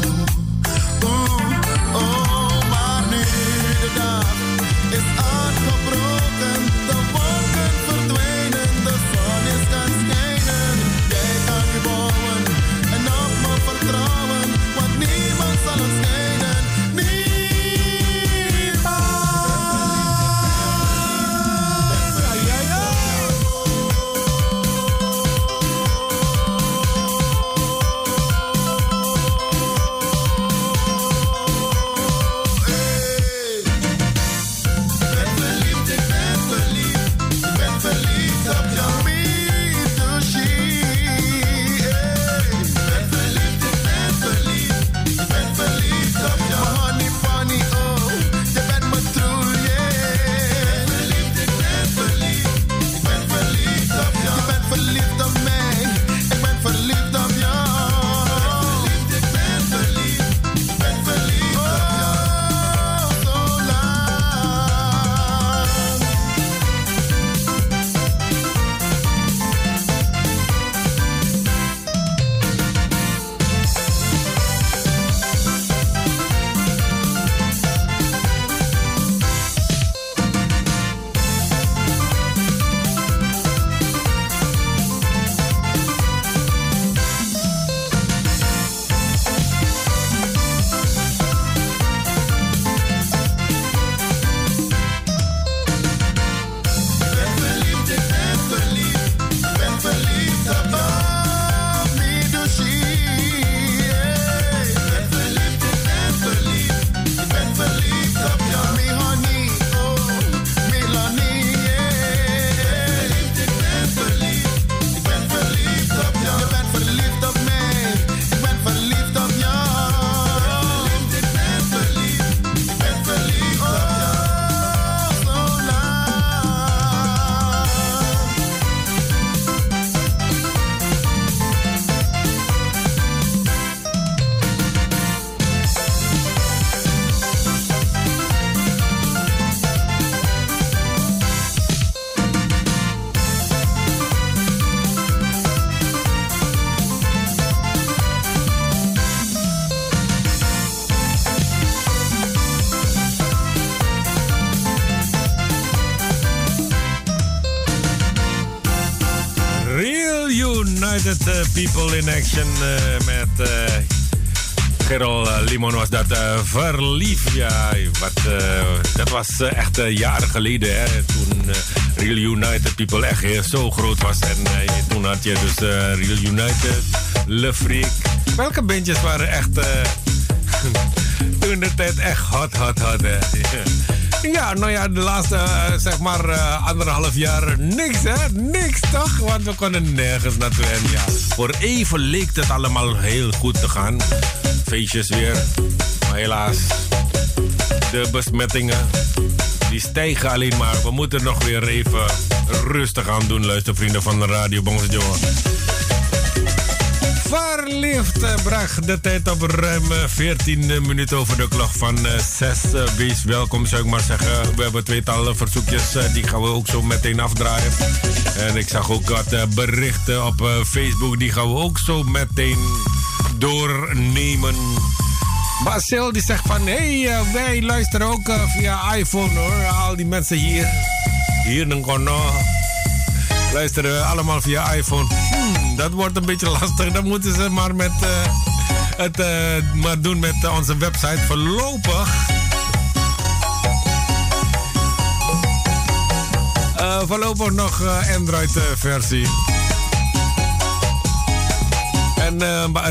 In Action uh, met uh, Limon was dat verliefd. Ja, wat, dat was echt jaren geleden. Hè, toen Real United People echt zo groot was. En toen had je dus Real United, Le Freak. Welke bandjes waren echt toen de tijd echt hot, hot, hot. Hè? Ja, nou ja, de laatste uh, zeg maar uh, anderhalf jaar niks, hè? Niks toch? Want we konden nergens naartoe. En ja, voor even leek het allemaal heel goed te gaan. Feestjes weer. Maar helaas, de besmettingen, die stijgen alleen maar. We moeten nog weer even rustig aan doen, luistervrienden van de Radio Bongsejoa. Verliefd eh, bracht de tijd op ruim 14 eh, minuten over de klok van 6. Eh, wees welkom, zou ik maar zeggen. We hebben tweetal verzoekjes, die gaan we ook zo meteen afdraaien. En ik zag ook wat berichten op Facebook, die gaan we ook zo meteen doornemen. Basil die zegt van, hé, hey, wij luisteren ook via iPhone hoor. Al die mensen hier, hier in Kono, luisteren allemaal via iPhone. Dat wordt een beetje lastig. Dan moeten ze maar met uh, het uh, maar doen met uh, onze website voorlopig. voorlopig nog Android-versie. En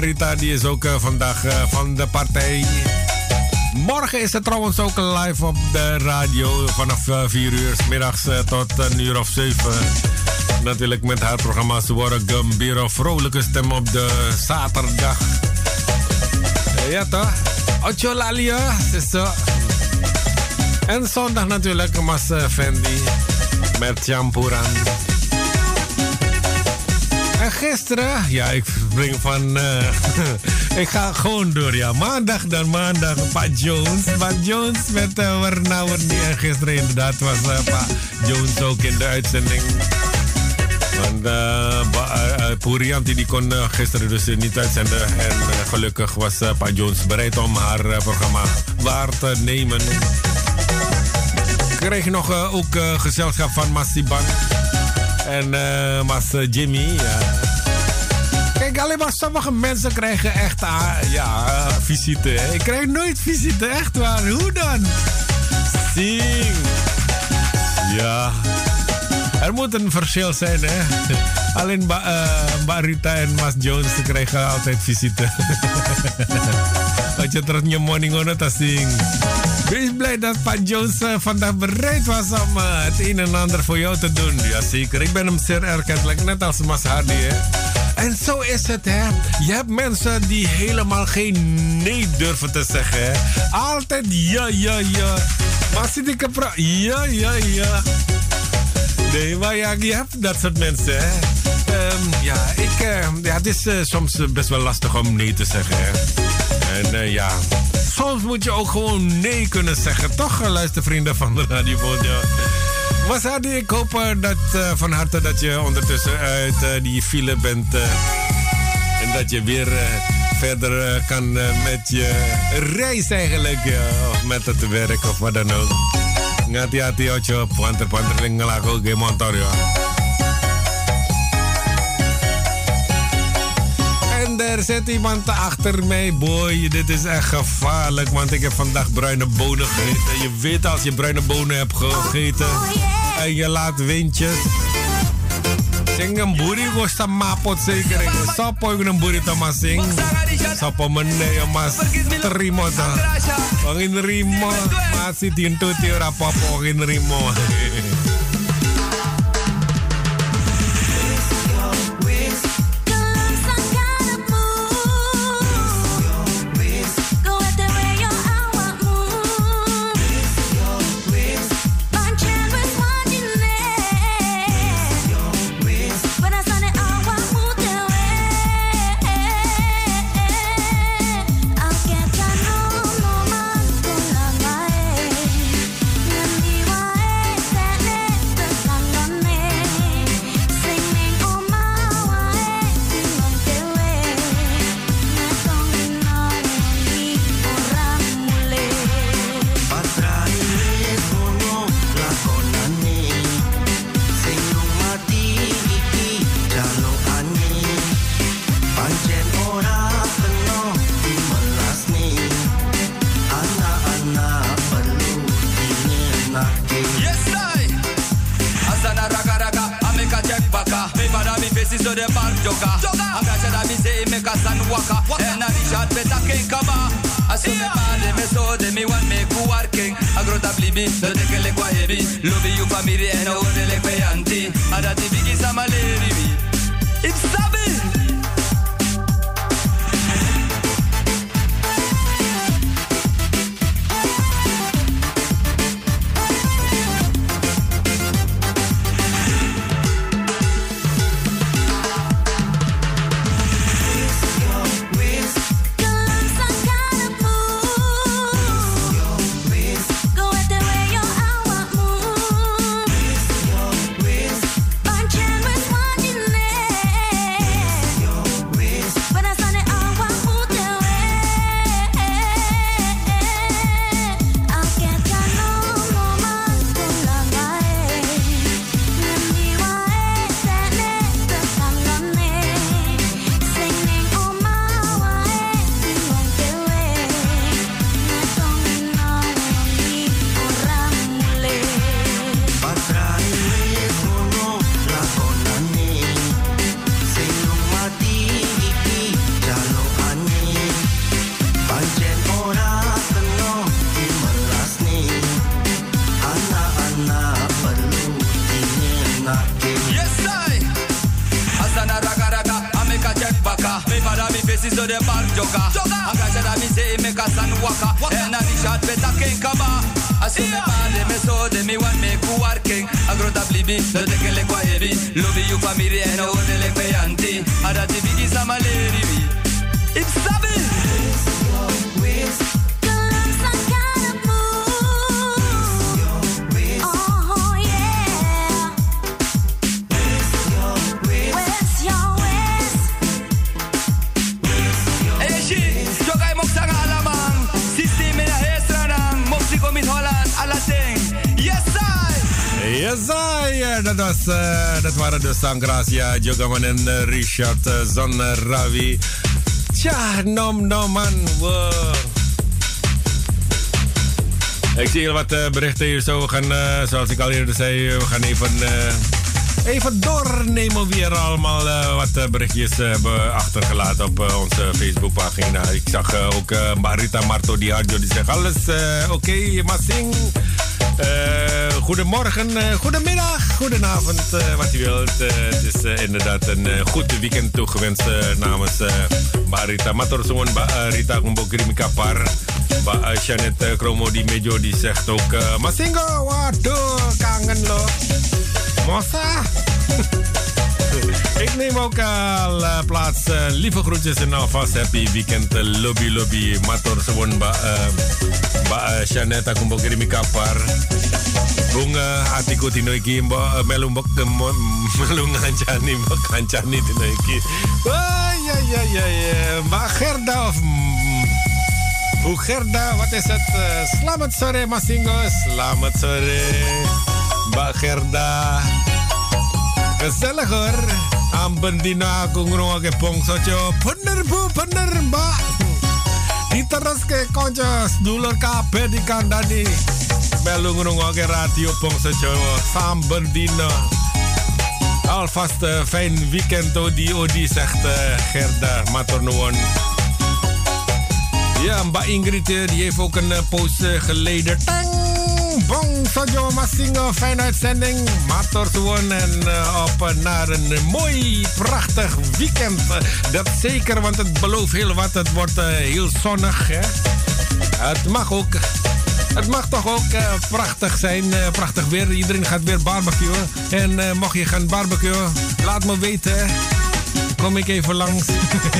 Rita die is ook vandaag van de partij. Morgen is het trouwens ook live op de radio vanaf 4 uur s middags tot een uur of 7 natuurlijk met haar programma Suara Gambira. Vrolijke stem op de zaterdag. Ja toch? Ocho Lalia, zo. En zondag natuurlijk Mas Fendi met Champuran. En gisteren, ja, ik spring van. Uh, ik ga gewoon door, ja. Maandag dan, maandag, Pat Jones. Pat Jones met uh, En gisteren inderdaad was uh, Pat Jones ook in de uitzending. Want uh, Puriam die kon gisteren dus niet uitzenden. En gelukkig was Pa Jones bereid om haar programma waar te nemen. Kreeg je nog ook gezelschap van Masiban en Mas Jimmy. Ja. Kijk, alleen maar sommige mensen krijgen echt ja, visite. Ik krijg nooit visite, echt waar. Hoe dan? Sing. Ja. Er moet een verschil zijn, hè? Alleen ba uh, Rita en Mas Jones krijgen altijd visite. Als je morning ngono tasing. Wees blij dat Pat Jones uh, vandaag bereid was om uh, het een en ander voor jou te doen. Jazeker, ik ben hem zeer erkentelijk, net als Mas Hardy, hè? En zo is het, hè. Je hebt mensen die helemaal geen nee durven te zeggen, hè. Altijd ja, ja, ja. Maar zit ik Ja, ja, ja. Nee, maar ja, je hebt dat soort mensen, hè. Um, ja, ik, uh, ja, het is uh, soms best wel lastig om nee te zeggen, hè. En uh, ja, soms moet je ook gewoon nee kunnen zeggen. Toch, luistervrienden van de Radio ja. Wasadi, ik hoop dat, van harte dat je ondertussen uit die file bent. en dat je weer verder kan met je reis eigenlijk. of met het werk of wat dan ook. Ngati-hati ojo panter-panter yang ngelaku game motor ya. En daar zit iemand achter mij, boy. Dit is echt gevaarlijk, want ik heb vandaag bruine bonen gegeten. Je weet als je bruine bonen hebt gegeten en je laat windjes. Sing een boeri kosta mapot zeker. Sopo yung een boeri tamasing. Sopo mene ya mas terima ta. Wangin rimo masih tintuti ora apa-apa wangin rimo. Sangracia, Jogaman en eh, Richard eh, Zon eh, Ravi. Tja, nom nom man. Ik zie heel wat berichten hier zo. We gaan, zoals ik al eerder zei, we gaan even, even doornemen wie er allemaal wat berichtjes hebben achtergelaten op onze Facebookpagina. Ik zag ook Marita Marto Harjo die zegt alles oké, Massing. Eh, goedemorgen, eh, goedemiddag, goedenavond, eh, wat u wilt. Het is inderdaad een goed weekend toegewenst namens Marita Matorzoon, Rita eh, Janet eh, Kromo die Mejo die zegt ook... eh, Masingo, waduh, kangen lo. Mossa. Ik neem ook al plaats. lieve groetjes en alvast happy weekend. lobby, lobby. Mator ba, eh, ba uh, Shaneta kumbokiri mikapar. Bunga atiku tino iki mbo melu mbok melu ngancani mbok ngancani tino iki. Ah, ja, ja, ja, ja. Mbak Gerda of mm, Bu Gerda, wat is het? Eh, selamat sore Masingo. Selamat sore Mbak Gerda. Gezellig hoor. Amben dina aku ngrungokne bongsojo. Bener Bu, bener Mbak. Diteruske konco sedulur kabeh dikandani. Melu ngrungokne radio bongso Jawa samben dina. Alvast eh, fijn weekend Odi Odi zegt Gerda Matur nuwun. Ja, Mbak Ingrid die heeft ook een. Tang! Bong Sojo Masingo, fijne uitzending. Gewoon en eh, op naar een mooi, prachtig weekend. Dat zeker, want het belooft heel wat. Het wordt eh, heel zonnig. Hè? Het mag ook. Het mag toch ook eh, prachtig zijn. prachtig weer. Iedereen gaat weer barbecuen. En eh, mocht je gaan barbecuen, laat me weten. Kom ik even langs.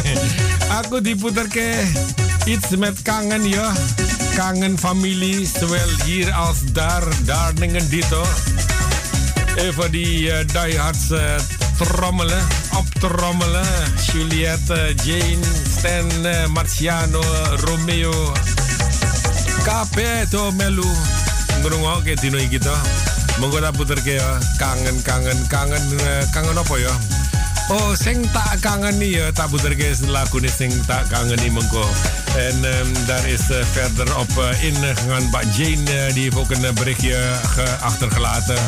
Aku diputerke iets met kangen, ja. Kangen familie, zowel hier als daar. Dingen dito. Even die eh, diehards eh, trommelen, optrommelen. Juliette, Jane, Stan, eh, Marciano, Romeo. Capeto Melu. Ngrungokke dino iki to. Monggo tak puterke ya. Kangen, kangen, kangen, kangen apa ya? Oh, sing tak kangen niet. Uh, tak guys lagu ini sing tak kangen niet mengko. En um, daar is uh, verder op uh, ingegaan. Bij Jane uh, die heeft ook een berichtje achtergelaten.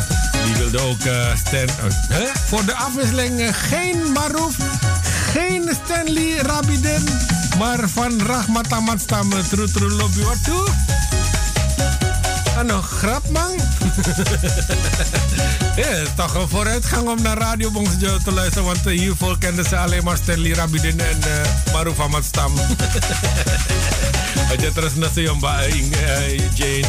Die wilde ook Stan... Huh? Voor de afwisseling geen Maruf, geen Stanley Rabiden. Maar van Rahmat Ahmad Stam, True True. Wat toe? Ano, grap man. ja, het is toch een vooruitgang om naar Radio te luisteren. Want uh, hiervoor kenden ze alleen maar Stanley Rabidin en uh, Maruf Ahmad Stam. Aja terus nasi Jane.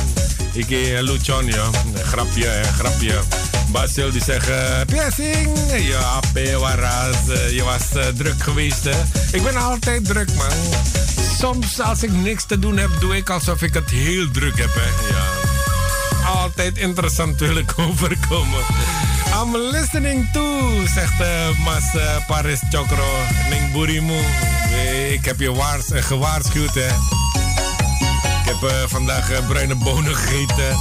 Iki ya. Grapje, hè, grapje. Mbak Sil die zeggen, piercing. Ja, waras. Je was druk geweest, hè. Ik ben altijd druk, man. Soms als ik niks te doen heb, doe ik alsof ik het heel druk heb, hè. Ja altijd interessant wil ik overkomen. I'm listening to, zegt uh, Mas uh, Paris Chokro. Ning Burimu. Ik heb je waars, gewaarschuwd, hè. Ik heb vandaag bruine bonen gegeten.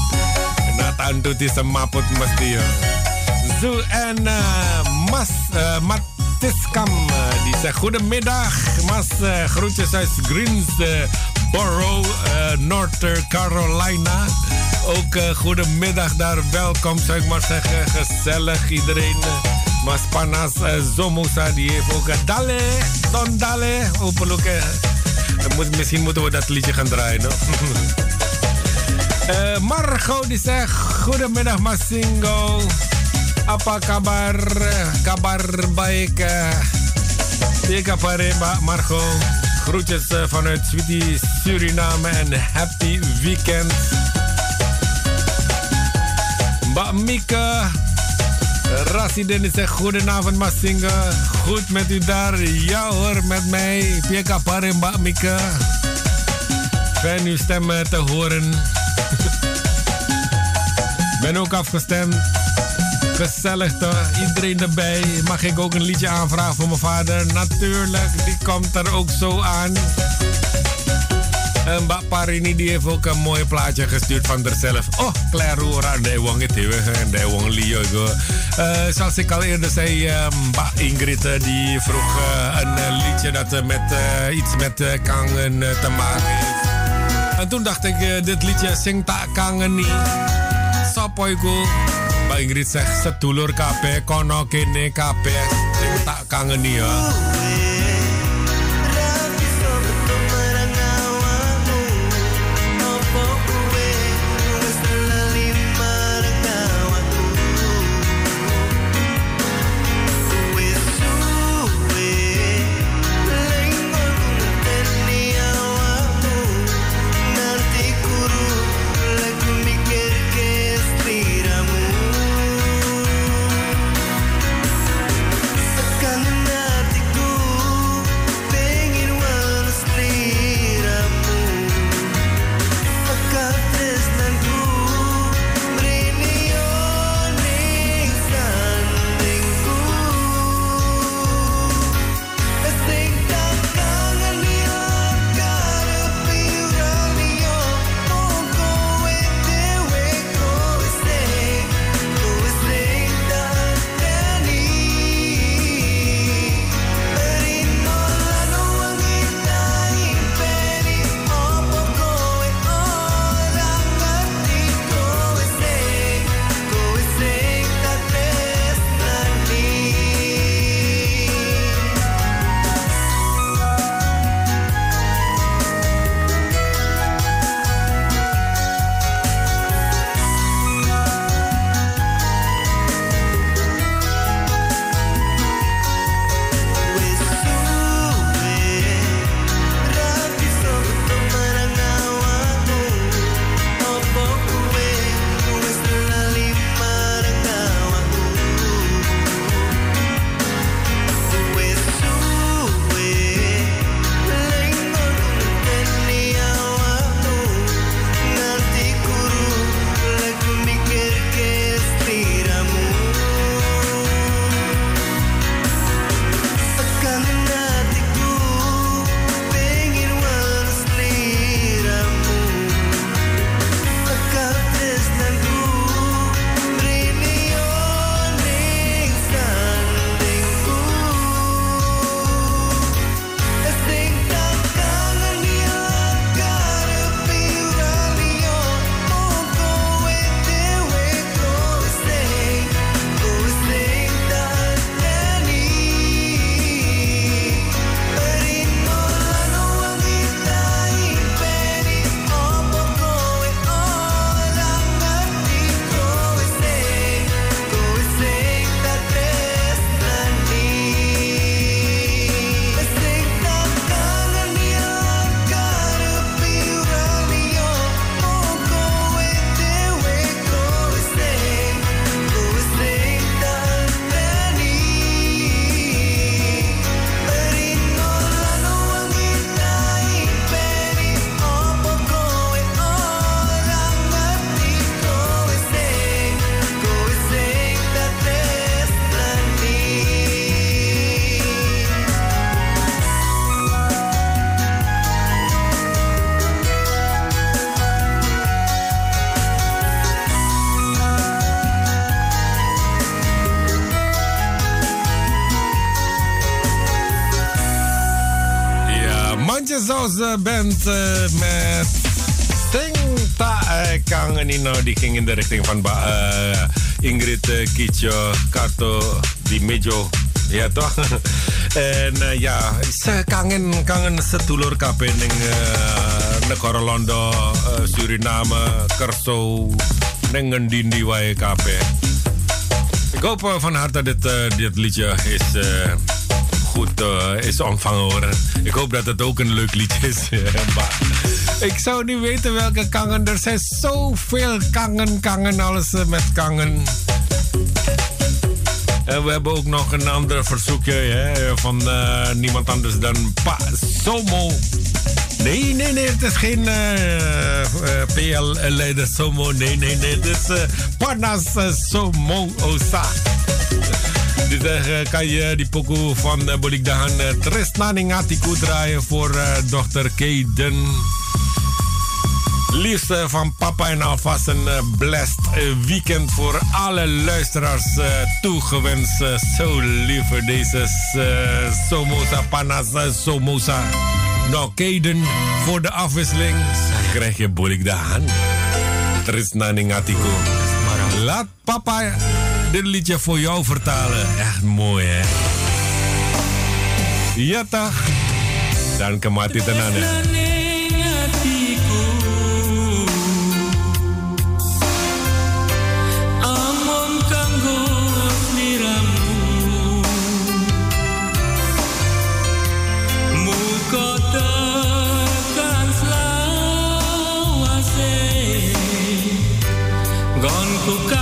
Na het doet is een mapot masti. Zo, en Mas Matiskam, die zegt goedemiddag. Mas, groetjes uit Greensboro, North Carolina. Ook uh, goedemiddag daar, welkom zou ik maar zeggen. Gezellig iedereen. Mas panas uh, Zomosa, die heeft ook uh, Dale, Don Dale. Hopelijk, uh, misschien moeten we dat liedje gaan draaien. No? die zegt, goedemiddag Masingo. Apa kabar? Kabar baik. Uh, kabar Margot. Groetjes vanuit Sweetie Suriname en happy weekend. Mbak Mika. Rasiden zegt goedenavond Masinga. Goed met u daar? Ja hoor, met mij. Pieka Pare Mbak Mika. Fijn uw stem te horen. ben ook afgestemd. Gezellig toch? Iedereen erbij. Mag ik ook een liedje aanvragen voor mijn vader? Natuurlijk, die komt er ook zo aan. En Mbak Parini die heeft ook een mooi plaatje gestuurd van zichzelf. Oh, Claire Roera, de wong het en de wong Lio. Zoals ik al eerder zei, Ingrid die vroeg een liedje dat met iets met kangen te maken heeft. En toen dacht ik, dit liedje zingt tak kangen niet. Sapoiku. Mbak Ingrid zegt, setulur kape, kono kene kape, zingt tak kangen niet. Band uh, met Sing Ta uh, Kangen. Nou, die ging in de richting van uh, Ingrid uh, Kitjo, Kato, Di Mejo. Ja, toch? en uh, ja, ze kangen, kangen setulur kapening uh, negara Londo, uh, Suriname, Kerso, dengan dindi wae kape. Ik hoop uh, van harte dat dit, uh, dit liedje is... Uh, is ontvangen hoor. Ik hoop dat het ook een leuk liedje is. ik zou niet weten welke kangen. Er zijn zoveel kangen, kangen, alles met kangen. En we hebben ook nog een ander verzoekje hè, van uh, niemand anders dan Pa Somo. Nee, nee, nee, het is geen uh, PL-leider Somo. Nee, nee, nee, het is Panas Somo Osa. Dus uh, kan je die pokoe van uh, Bolik Dahan uh, draaien voor uh, dochter Kaden. Liefste van papa en alvast een uh, blessed weekend voor alle luisteraars toegewenst. zo lieve deze Somoza Panas Somoza. Nou, Kaden, voor de afwisseling krijg je Bolik Dahan. Tresna Ningatiku. Laat papa dit liedje voor jou vertalen. Echt mooi, hè? Ja, toch? Dan kan kemati tenan, ya. Con tu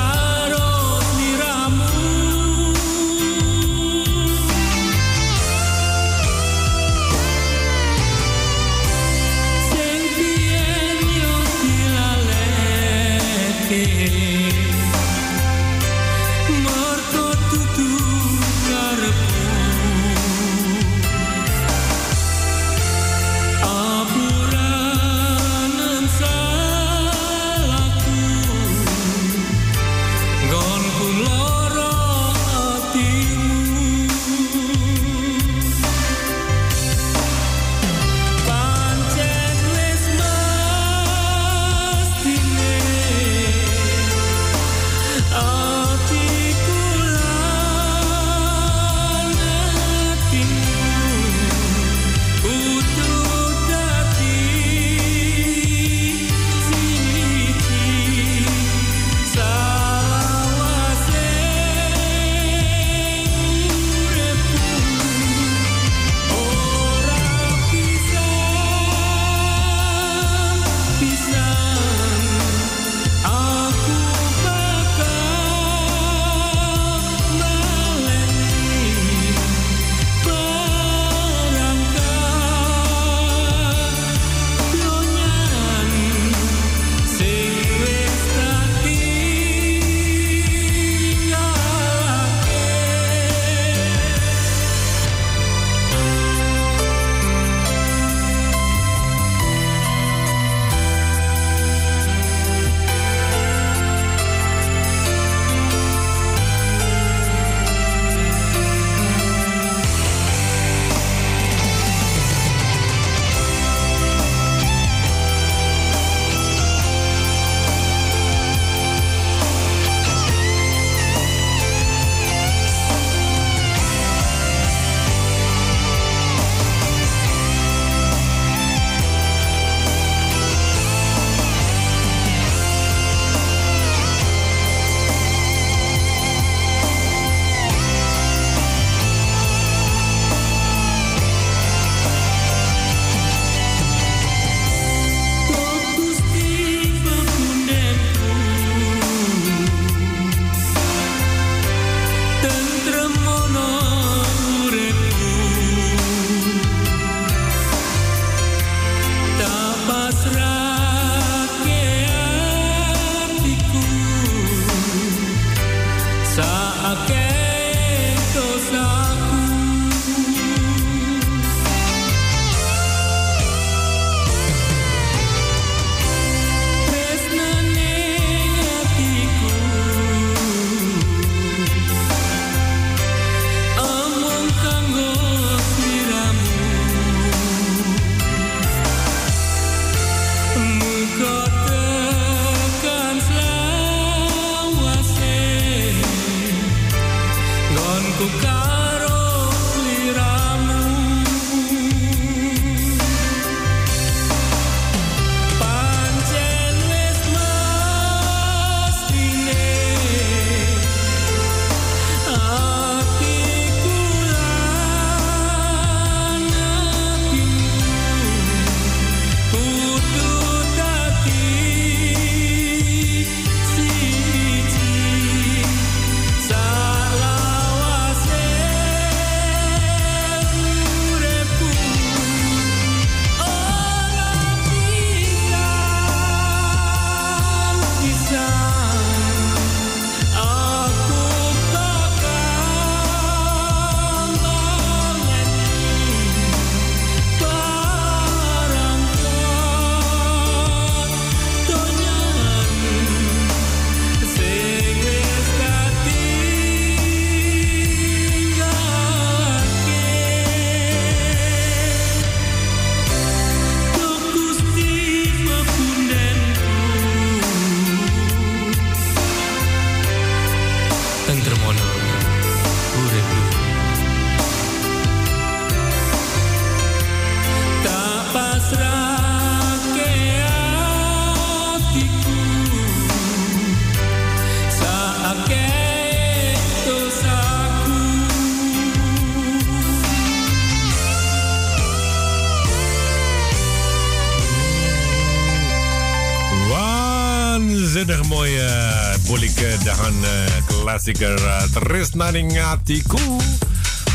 klassieker uh, Ningatiku.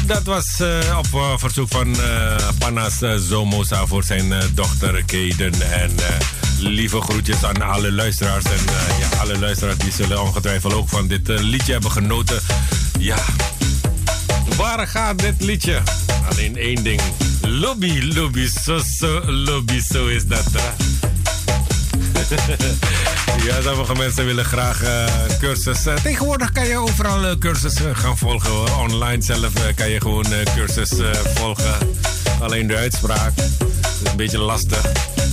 Dat was uh, op uh, verzoek van Panas Zomosa voor zijn dochter Kaden. En lieve groetjes aan alle luisteraars. En ja, alle luisteraars die zullen ongetwijfeld ook van dit liedje hebben genoten. Ja, waar gaat dit liedje? Alleen één ding. Lobby, lobby, zo, zo, lobby, zo is dat. Ja, sommige mensen willen graag cursus. Uh, tegenwoordig kan je overal uh, cursussen gaan volgen. Hoor. Online zelf kan je gewoon cursus volgen. Alleen de uitspraak is een beetje lastig.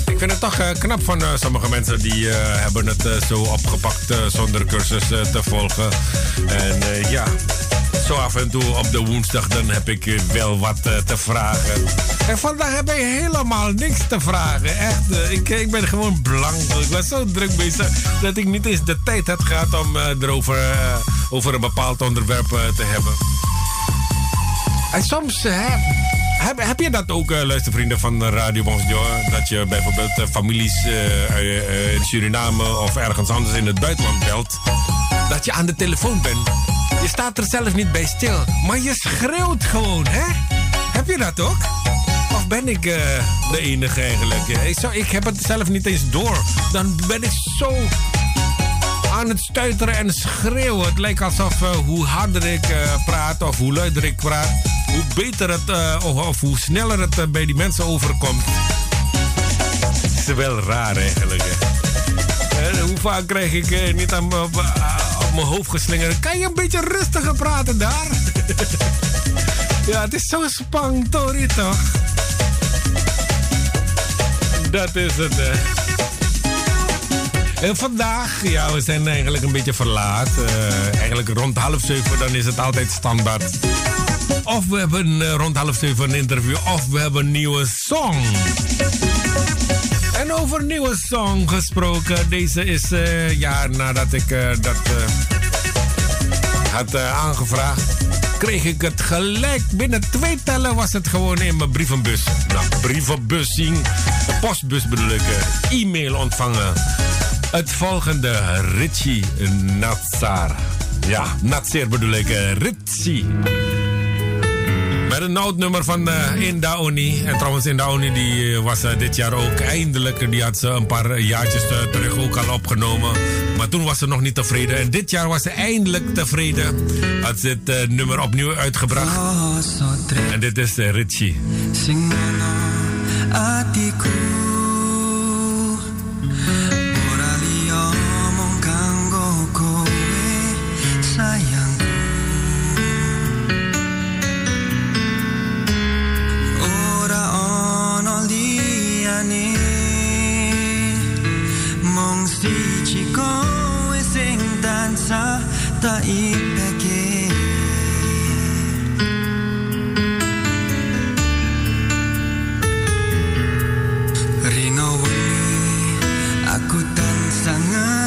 Ik vind het toch knap van sommige mensen die hebben het zo opgepakt zonder cursus te volgen. En ja, zo af en toe op de woensdag dan heb ik wel wat te vragen. En vandaag heb ik helemaal niks te vragen. Echt, ik, ik ben gewoon blank. Ik was zo druk bezig dat ik niet eens de tijd had gehad om erover over een bepaald onderwerp te hebben. En soms heb, heb, heb je dat ook, luistervrienden van Radio Bonjour? Dat je bijvoorbeeld families in Suriname of ergens anders in het buitenland belt. Dat je aan de telefoon bent. Je staat er zelf niet bij stil, maar je schreeuwt gewoon, hè? Heb je dat ook? Of ben ik uh, de enige eigenlijk? Ik, heb het zelf niet eens door. Dan ben ik zo aan het stuiteren en schreeuwen. Het lijkt alsof uh, hoe harder ik uh, praat of hoe luider ik praat, hoe beter het of, hoe sneller het bij die mensen overkomt. Het is wel raar eigenlijk. Hoe vaak krijg ik niet aan mijn hoofd geslingerd? Kan je een beetje rustiger praten daar? ja, het is zo spangtori toch? Dat is het. En vandaag, ja, we zijn eigenlijk een beetje verlaat. Uh, eigenlijk rond half zeven, dan is het altijd standaard. Of we hebben uh, rond half zeven een interview, of we hebben een nieuwe song. En over nieuwe song gesproken. Deze is, uh, ja, nadat ik dat had aangevraagd kreeg ik het gelijk. Binnen twee tellen was het gewoon in mijn brievenbus. Nou, brievenbussing, postbus bedoel ik, e-mail ontvangen. Het volgende, Richie Natsar. Ja, Natsir bedoel ik, Richie. Met een noodnummer van uh, Indaoni. En trouwens, Indaoni die uh, was uh, dit jaar ook eindelijk. Die had ze een paar jaartjes terug ook al opgenomen. Maar toen was ze nog niet tevreden. En dit jaar was ze eindelijk tevreden. Had ze het nummer opnieuw uitgebracht. En dit is
梦是一个的圣诞衫，但伊白记。Ringawi, aku dan sangat.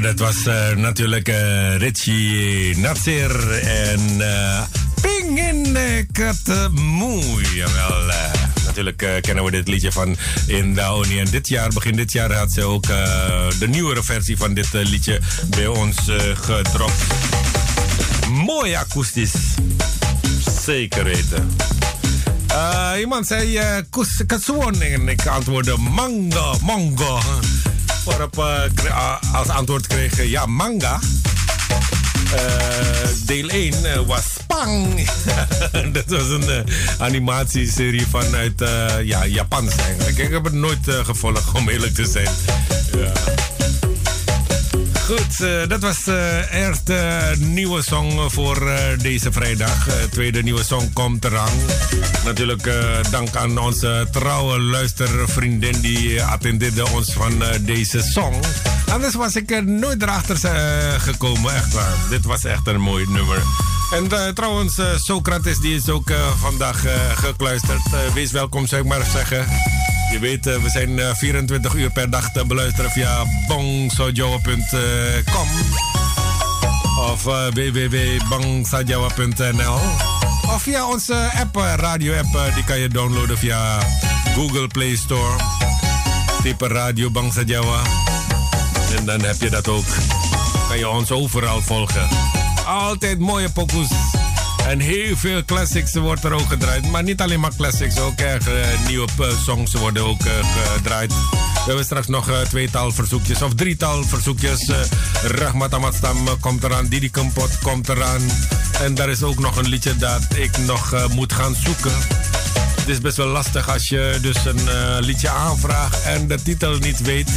Dat was uh, natuurlijk uh, Richie Natsir en uh, Pingin Katmoei. Jawel, natuurlijk kennen we dit liedje van in Daoni. En dit jaar, begin dit jaar, had ze ook de nieuwere versie van dit liedje bij ons gedropt. Mooi akoestisch. Zeker weten. iemand zei uh, en ik antwoordde manga, manga. Waarop uh, als antwoord kreeg ja, manga. Uh, deel 1 was Pang. dat was een animatieserie vanuit ja, Japans eigenlijk. Ik heb het nooit gevolgd, om eerlijk te zijn. Ja. Goed, uh, dat was uh, eerste nieuwe song voor uh, deze vrijdag. tweede nieuwe song komt eraan. Natuurlijk dank aan onze trouwe luistervriendin die attendeerde ons van deze song. Anders was ik nooit erachter gekomen, echt waar. Dit was echt een mooi nummer. En trouwens, Socrates die is ook vandaag gekluisterd. wees welkom, zou ik maar zeggen. Je weet, eh, we zijn 24 eh, uur per dag te beluisteren via bongsojoa.com of uh, www.bangsajawa.nl of via onze app, radio-app, die kan je downloaden via Google Play Store. Type Radio Bangsa Jawa. En dan heb je dat ook. Kan je ons overal volgen. Altijd mooie pokoes. En heel veel classics wordt er ook gedraaid. Maar niet alleen maar classics, ook erg uh, nieuwe songs worden ook uh, gedraaid. We hebben straks nog tweetal verzoekjes of drietal verzoekjes. Uh, Rahmat komt eraan, Didi Kempot komt eraan. En daar is ook nog een liedje dat ik nog moet gaan zoeken. Het is best wel lastig als je dus een liedje aanvraagt en de titel niet weet.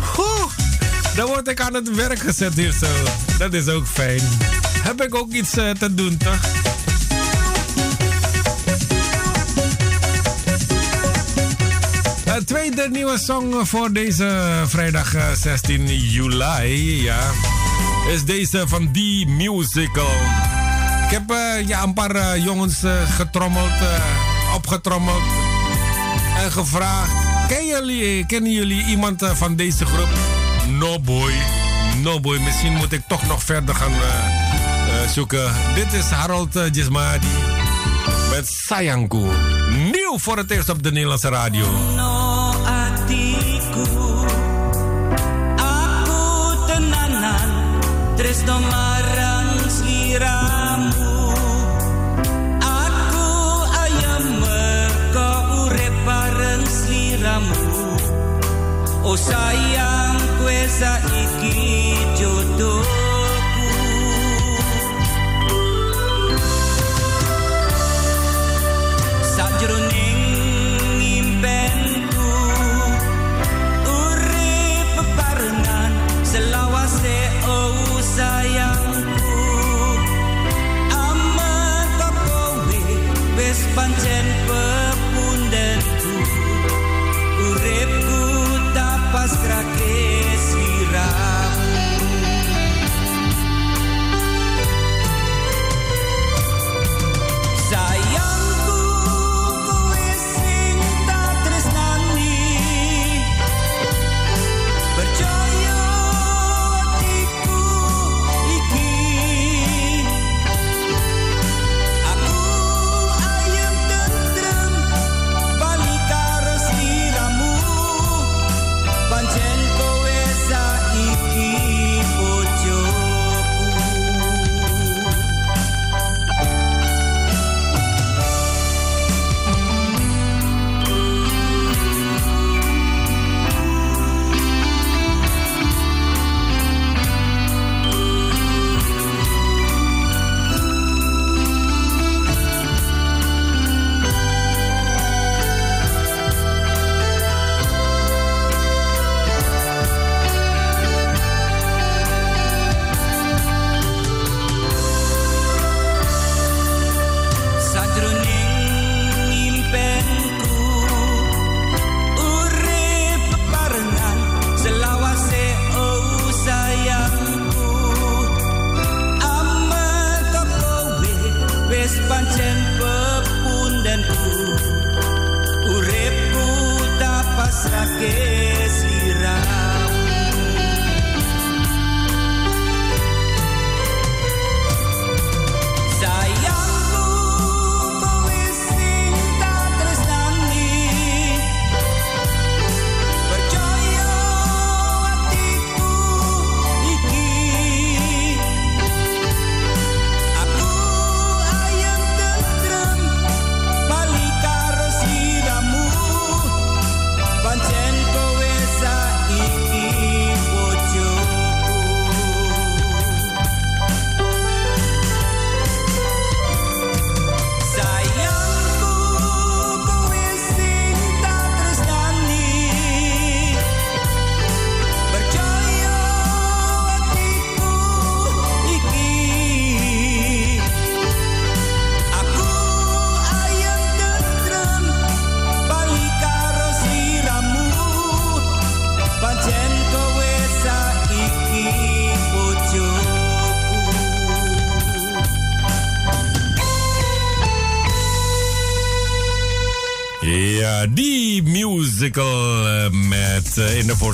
Goh, dan word ik aan het werk gezet hier zo. Dat is ook fijn heb ik ook iets uh, te doen, toch? Een tweede nieuwe song voor deze vrijdag 16 eh, juli, ja, is deze van The Musical. Ik heb uh, ja, een paar uh, jongens getrommeld, opgetrommeld en gevraagd. Kennen jullie, kennen jullie iemand van deze groep? No boy, no boy. Misschien moet ik toch nog verder gaan uh, zoeken. Dit is Harold uh, Gismadi met Sayangku. Nieuw voor het eerst op de Nederlandse radio.
No atiku, aku tenanan, tresno marang sliramu. Aku ayam merko urep bareng. Oh sayang kue saiki.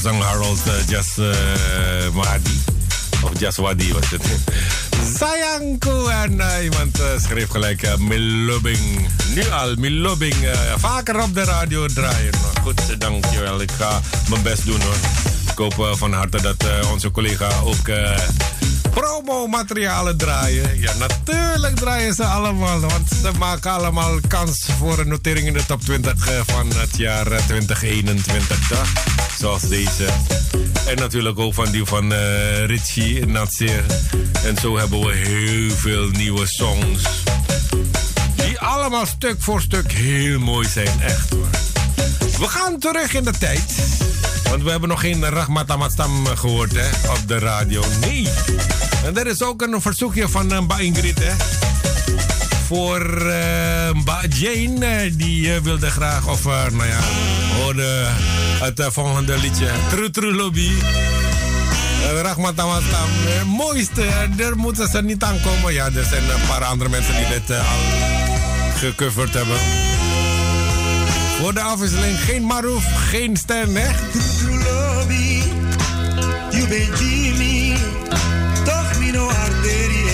Voorzang Harold uh, Jas Wadi. Of Jaswadi was het. Sayangku en iemand schreef gelijk Milobing. Nu al, Milobing. vaker op de radio draaien. Goed, dankjewel. Ik ga mijn best doen hoor. Ik hoop van harte dat onze collega ook promomaterialen draaien. Ja, natuurlijk draaien ze allemaal, want ze maken allemaal kans voor een notering in de top 20 eh, van het jaar 2021. Eh? Zoals deze. En natuurlijk ook van die van uh, Richie Natsir. En zo hebben we heel veel nieuwe songs. Die allemaal stuk voor stuk heel mooi zijn, echt hoor. We gaan terug in de tijd. Want we hebben nog geen Rahmat Amatstam gehoord hè, op de radio. Nee. En er is ook een verzoekje van uh, Ingrid. Hè. Voor uh, Jane. Uh, die wilde graag, of nou ja, hoorde het volgende liedje. True True Lobby. Rahmat Amatstam. mooiste. Daar moeten ze niet aan komen. Ja, er zijn een paar andere mensen die dit al gecoverd hebben. Voor de afwisseling geen Maruf, geen Stan, hè?
Lobby, you bent Jimmy, toch mi no arterie.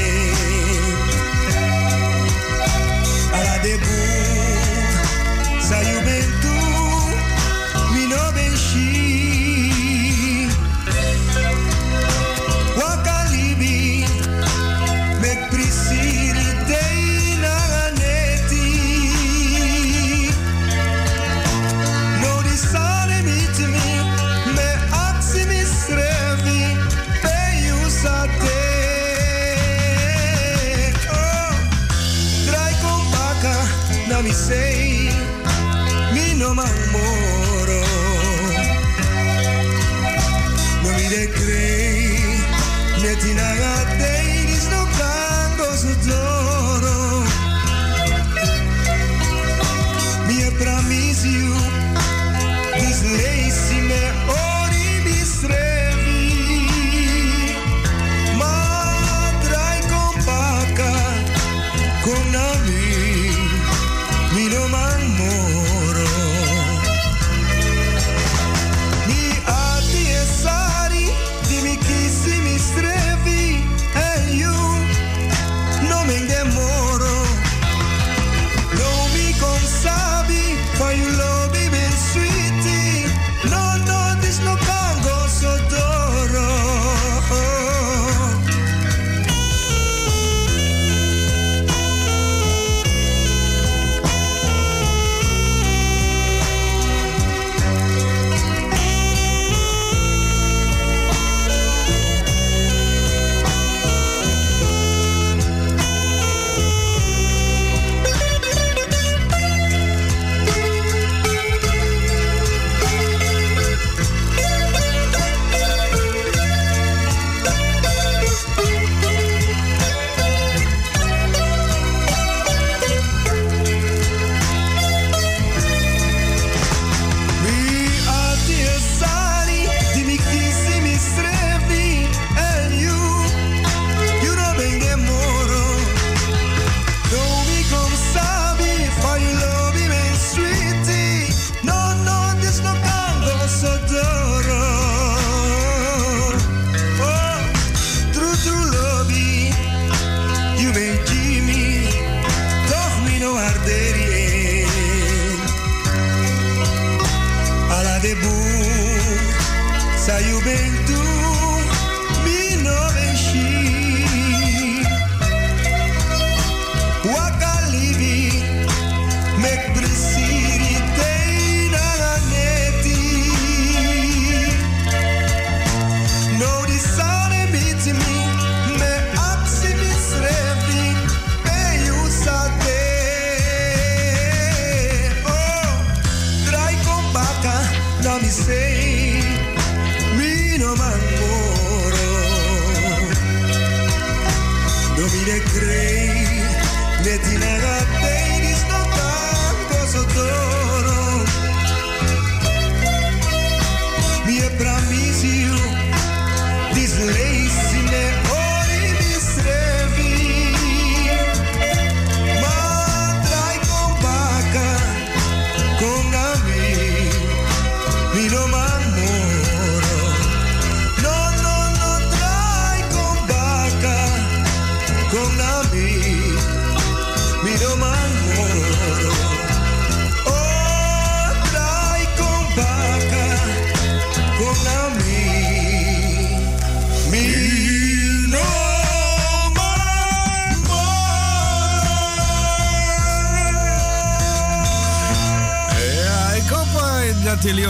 baby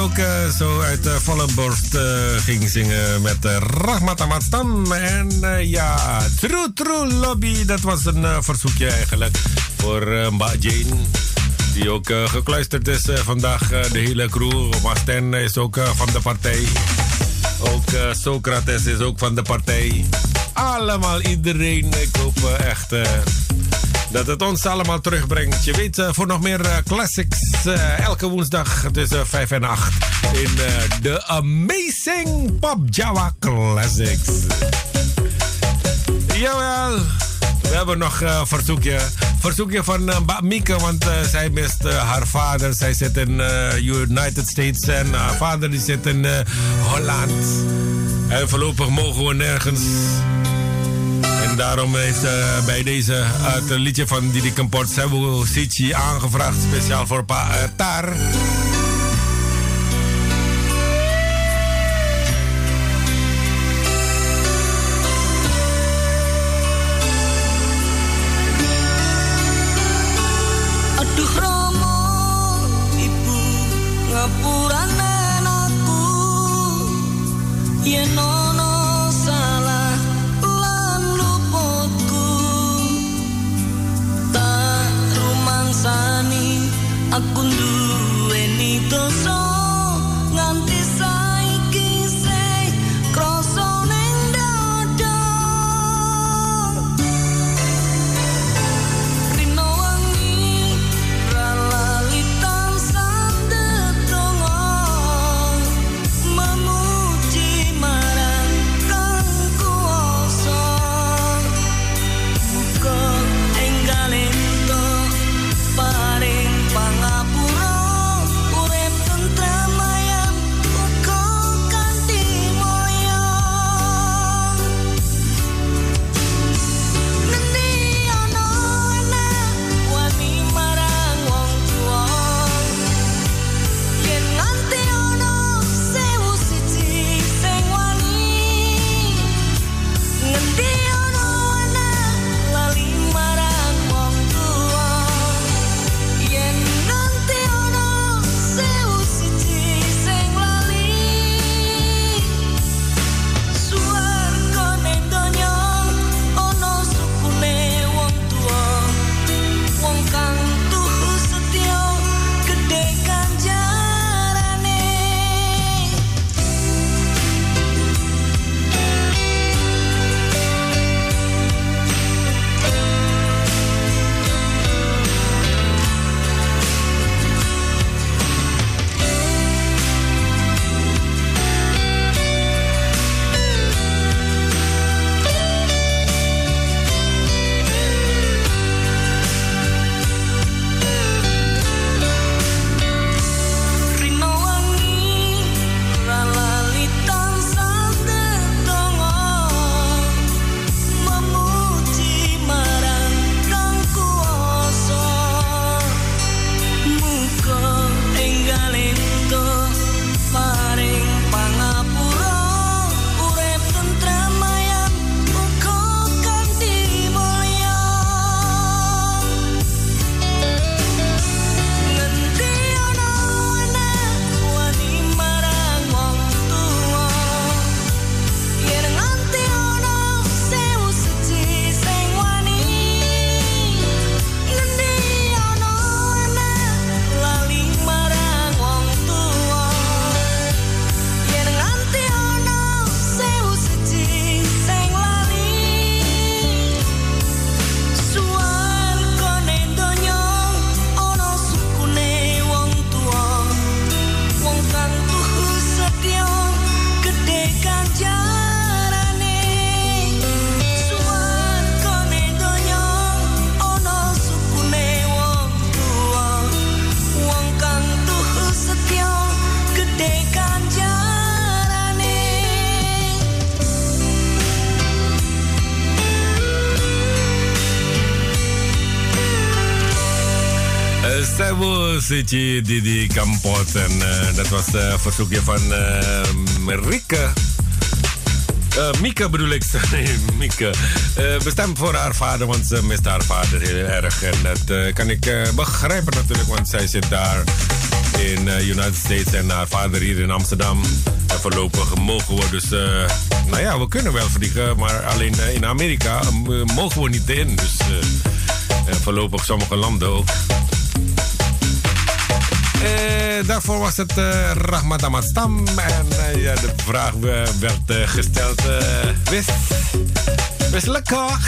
ook uh, zo uit de volle borst uh, gingen zingen met uh, Rahmat Ahmad Stam. En ja, True True Lobby, dat was een verzoekje eigenlijk voor Mba Jane. Die ook gekluisterd is vandaag, de hele crew. Masten is ook van de partij. Ook Socrates is ook van de partij. Allemaal iedereen. Ik hoop echt dat het ons allemaal terugbrengt. Je weet, uh, voor nog meer uh, classics. Uh, elke woensdag tussen 5 en 8 in de Amazing Pop Java Classics. Jawel, we hebben nog een verzoekje. Verzoekje van uh, Mieke, want zij mist haar vader. Zij zit in United States en haar vader die zit in Holland. En voorlopig mogen we nergens daarom heeft uh, bij deze het liedje van Didi Kemport Sebu aangevraagd. Speciaal voor Pa uh, Tar.
You know aku duweni dosa
Sitje Didi Kampot. En uh, dat was uh, verzoekje van uh, Rieke. Mieke bedoel ik, nee, Mieke. Bestemd voor haar vader, want ze mist haar vader heel erg. En dat kan ik begrijpen natuurlijk, want zij zit daar in de United States en haar vader hier in Amsterdam. En voorlopig mogen we dus, nou ja, we kunnen wel vliegen, maar alleen in Amerika mogen we niet in. Dus voorlopig sommige landen ook. Eh, daarvoor was het uh, Rahmat. En uh, ja, de vraag werd gesteld. wist, wist lekker?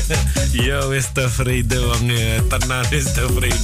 Yo, is tevreden, wangen. Tanan is tevreden.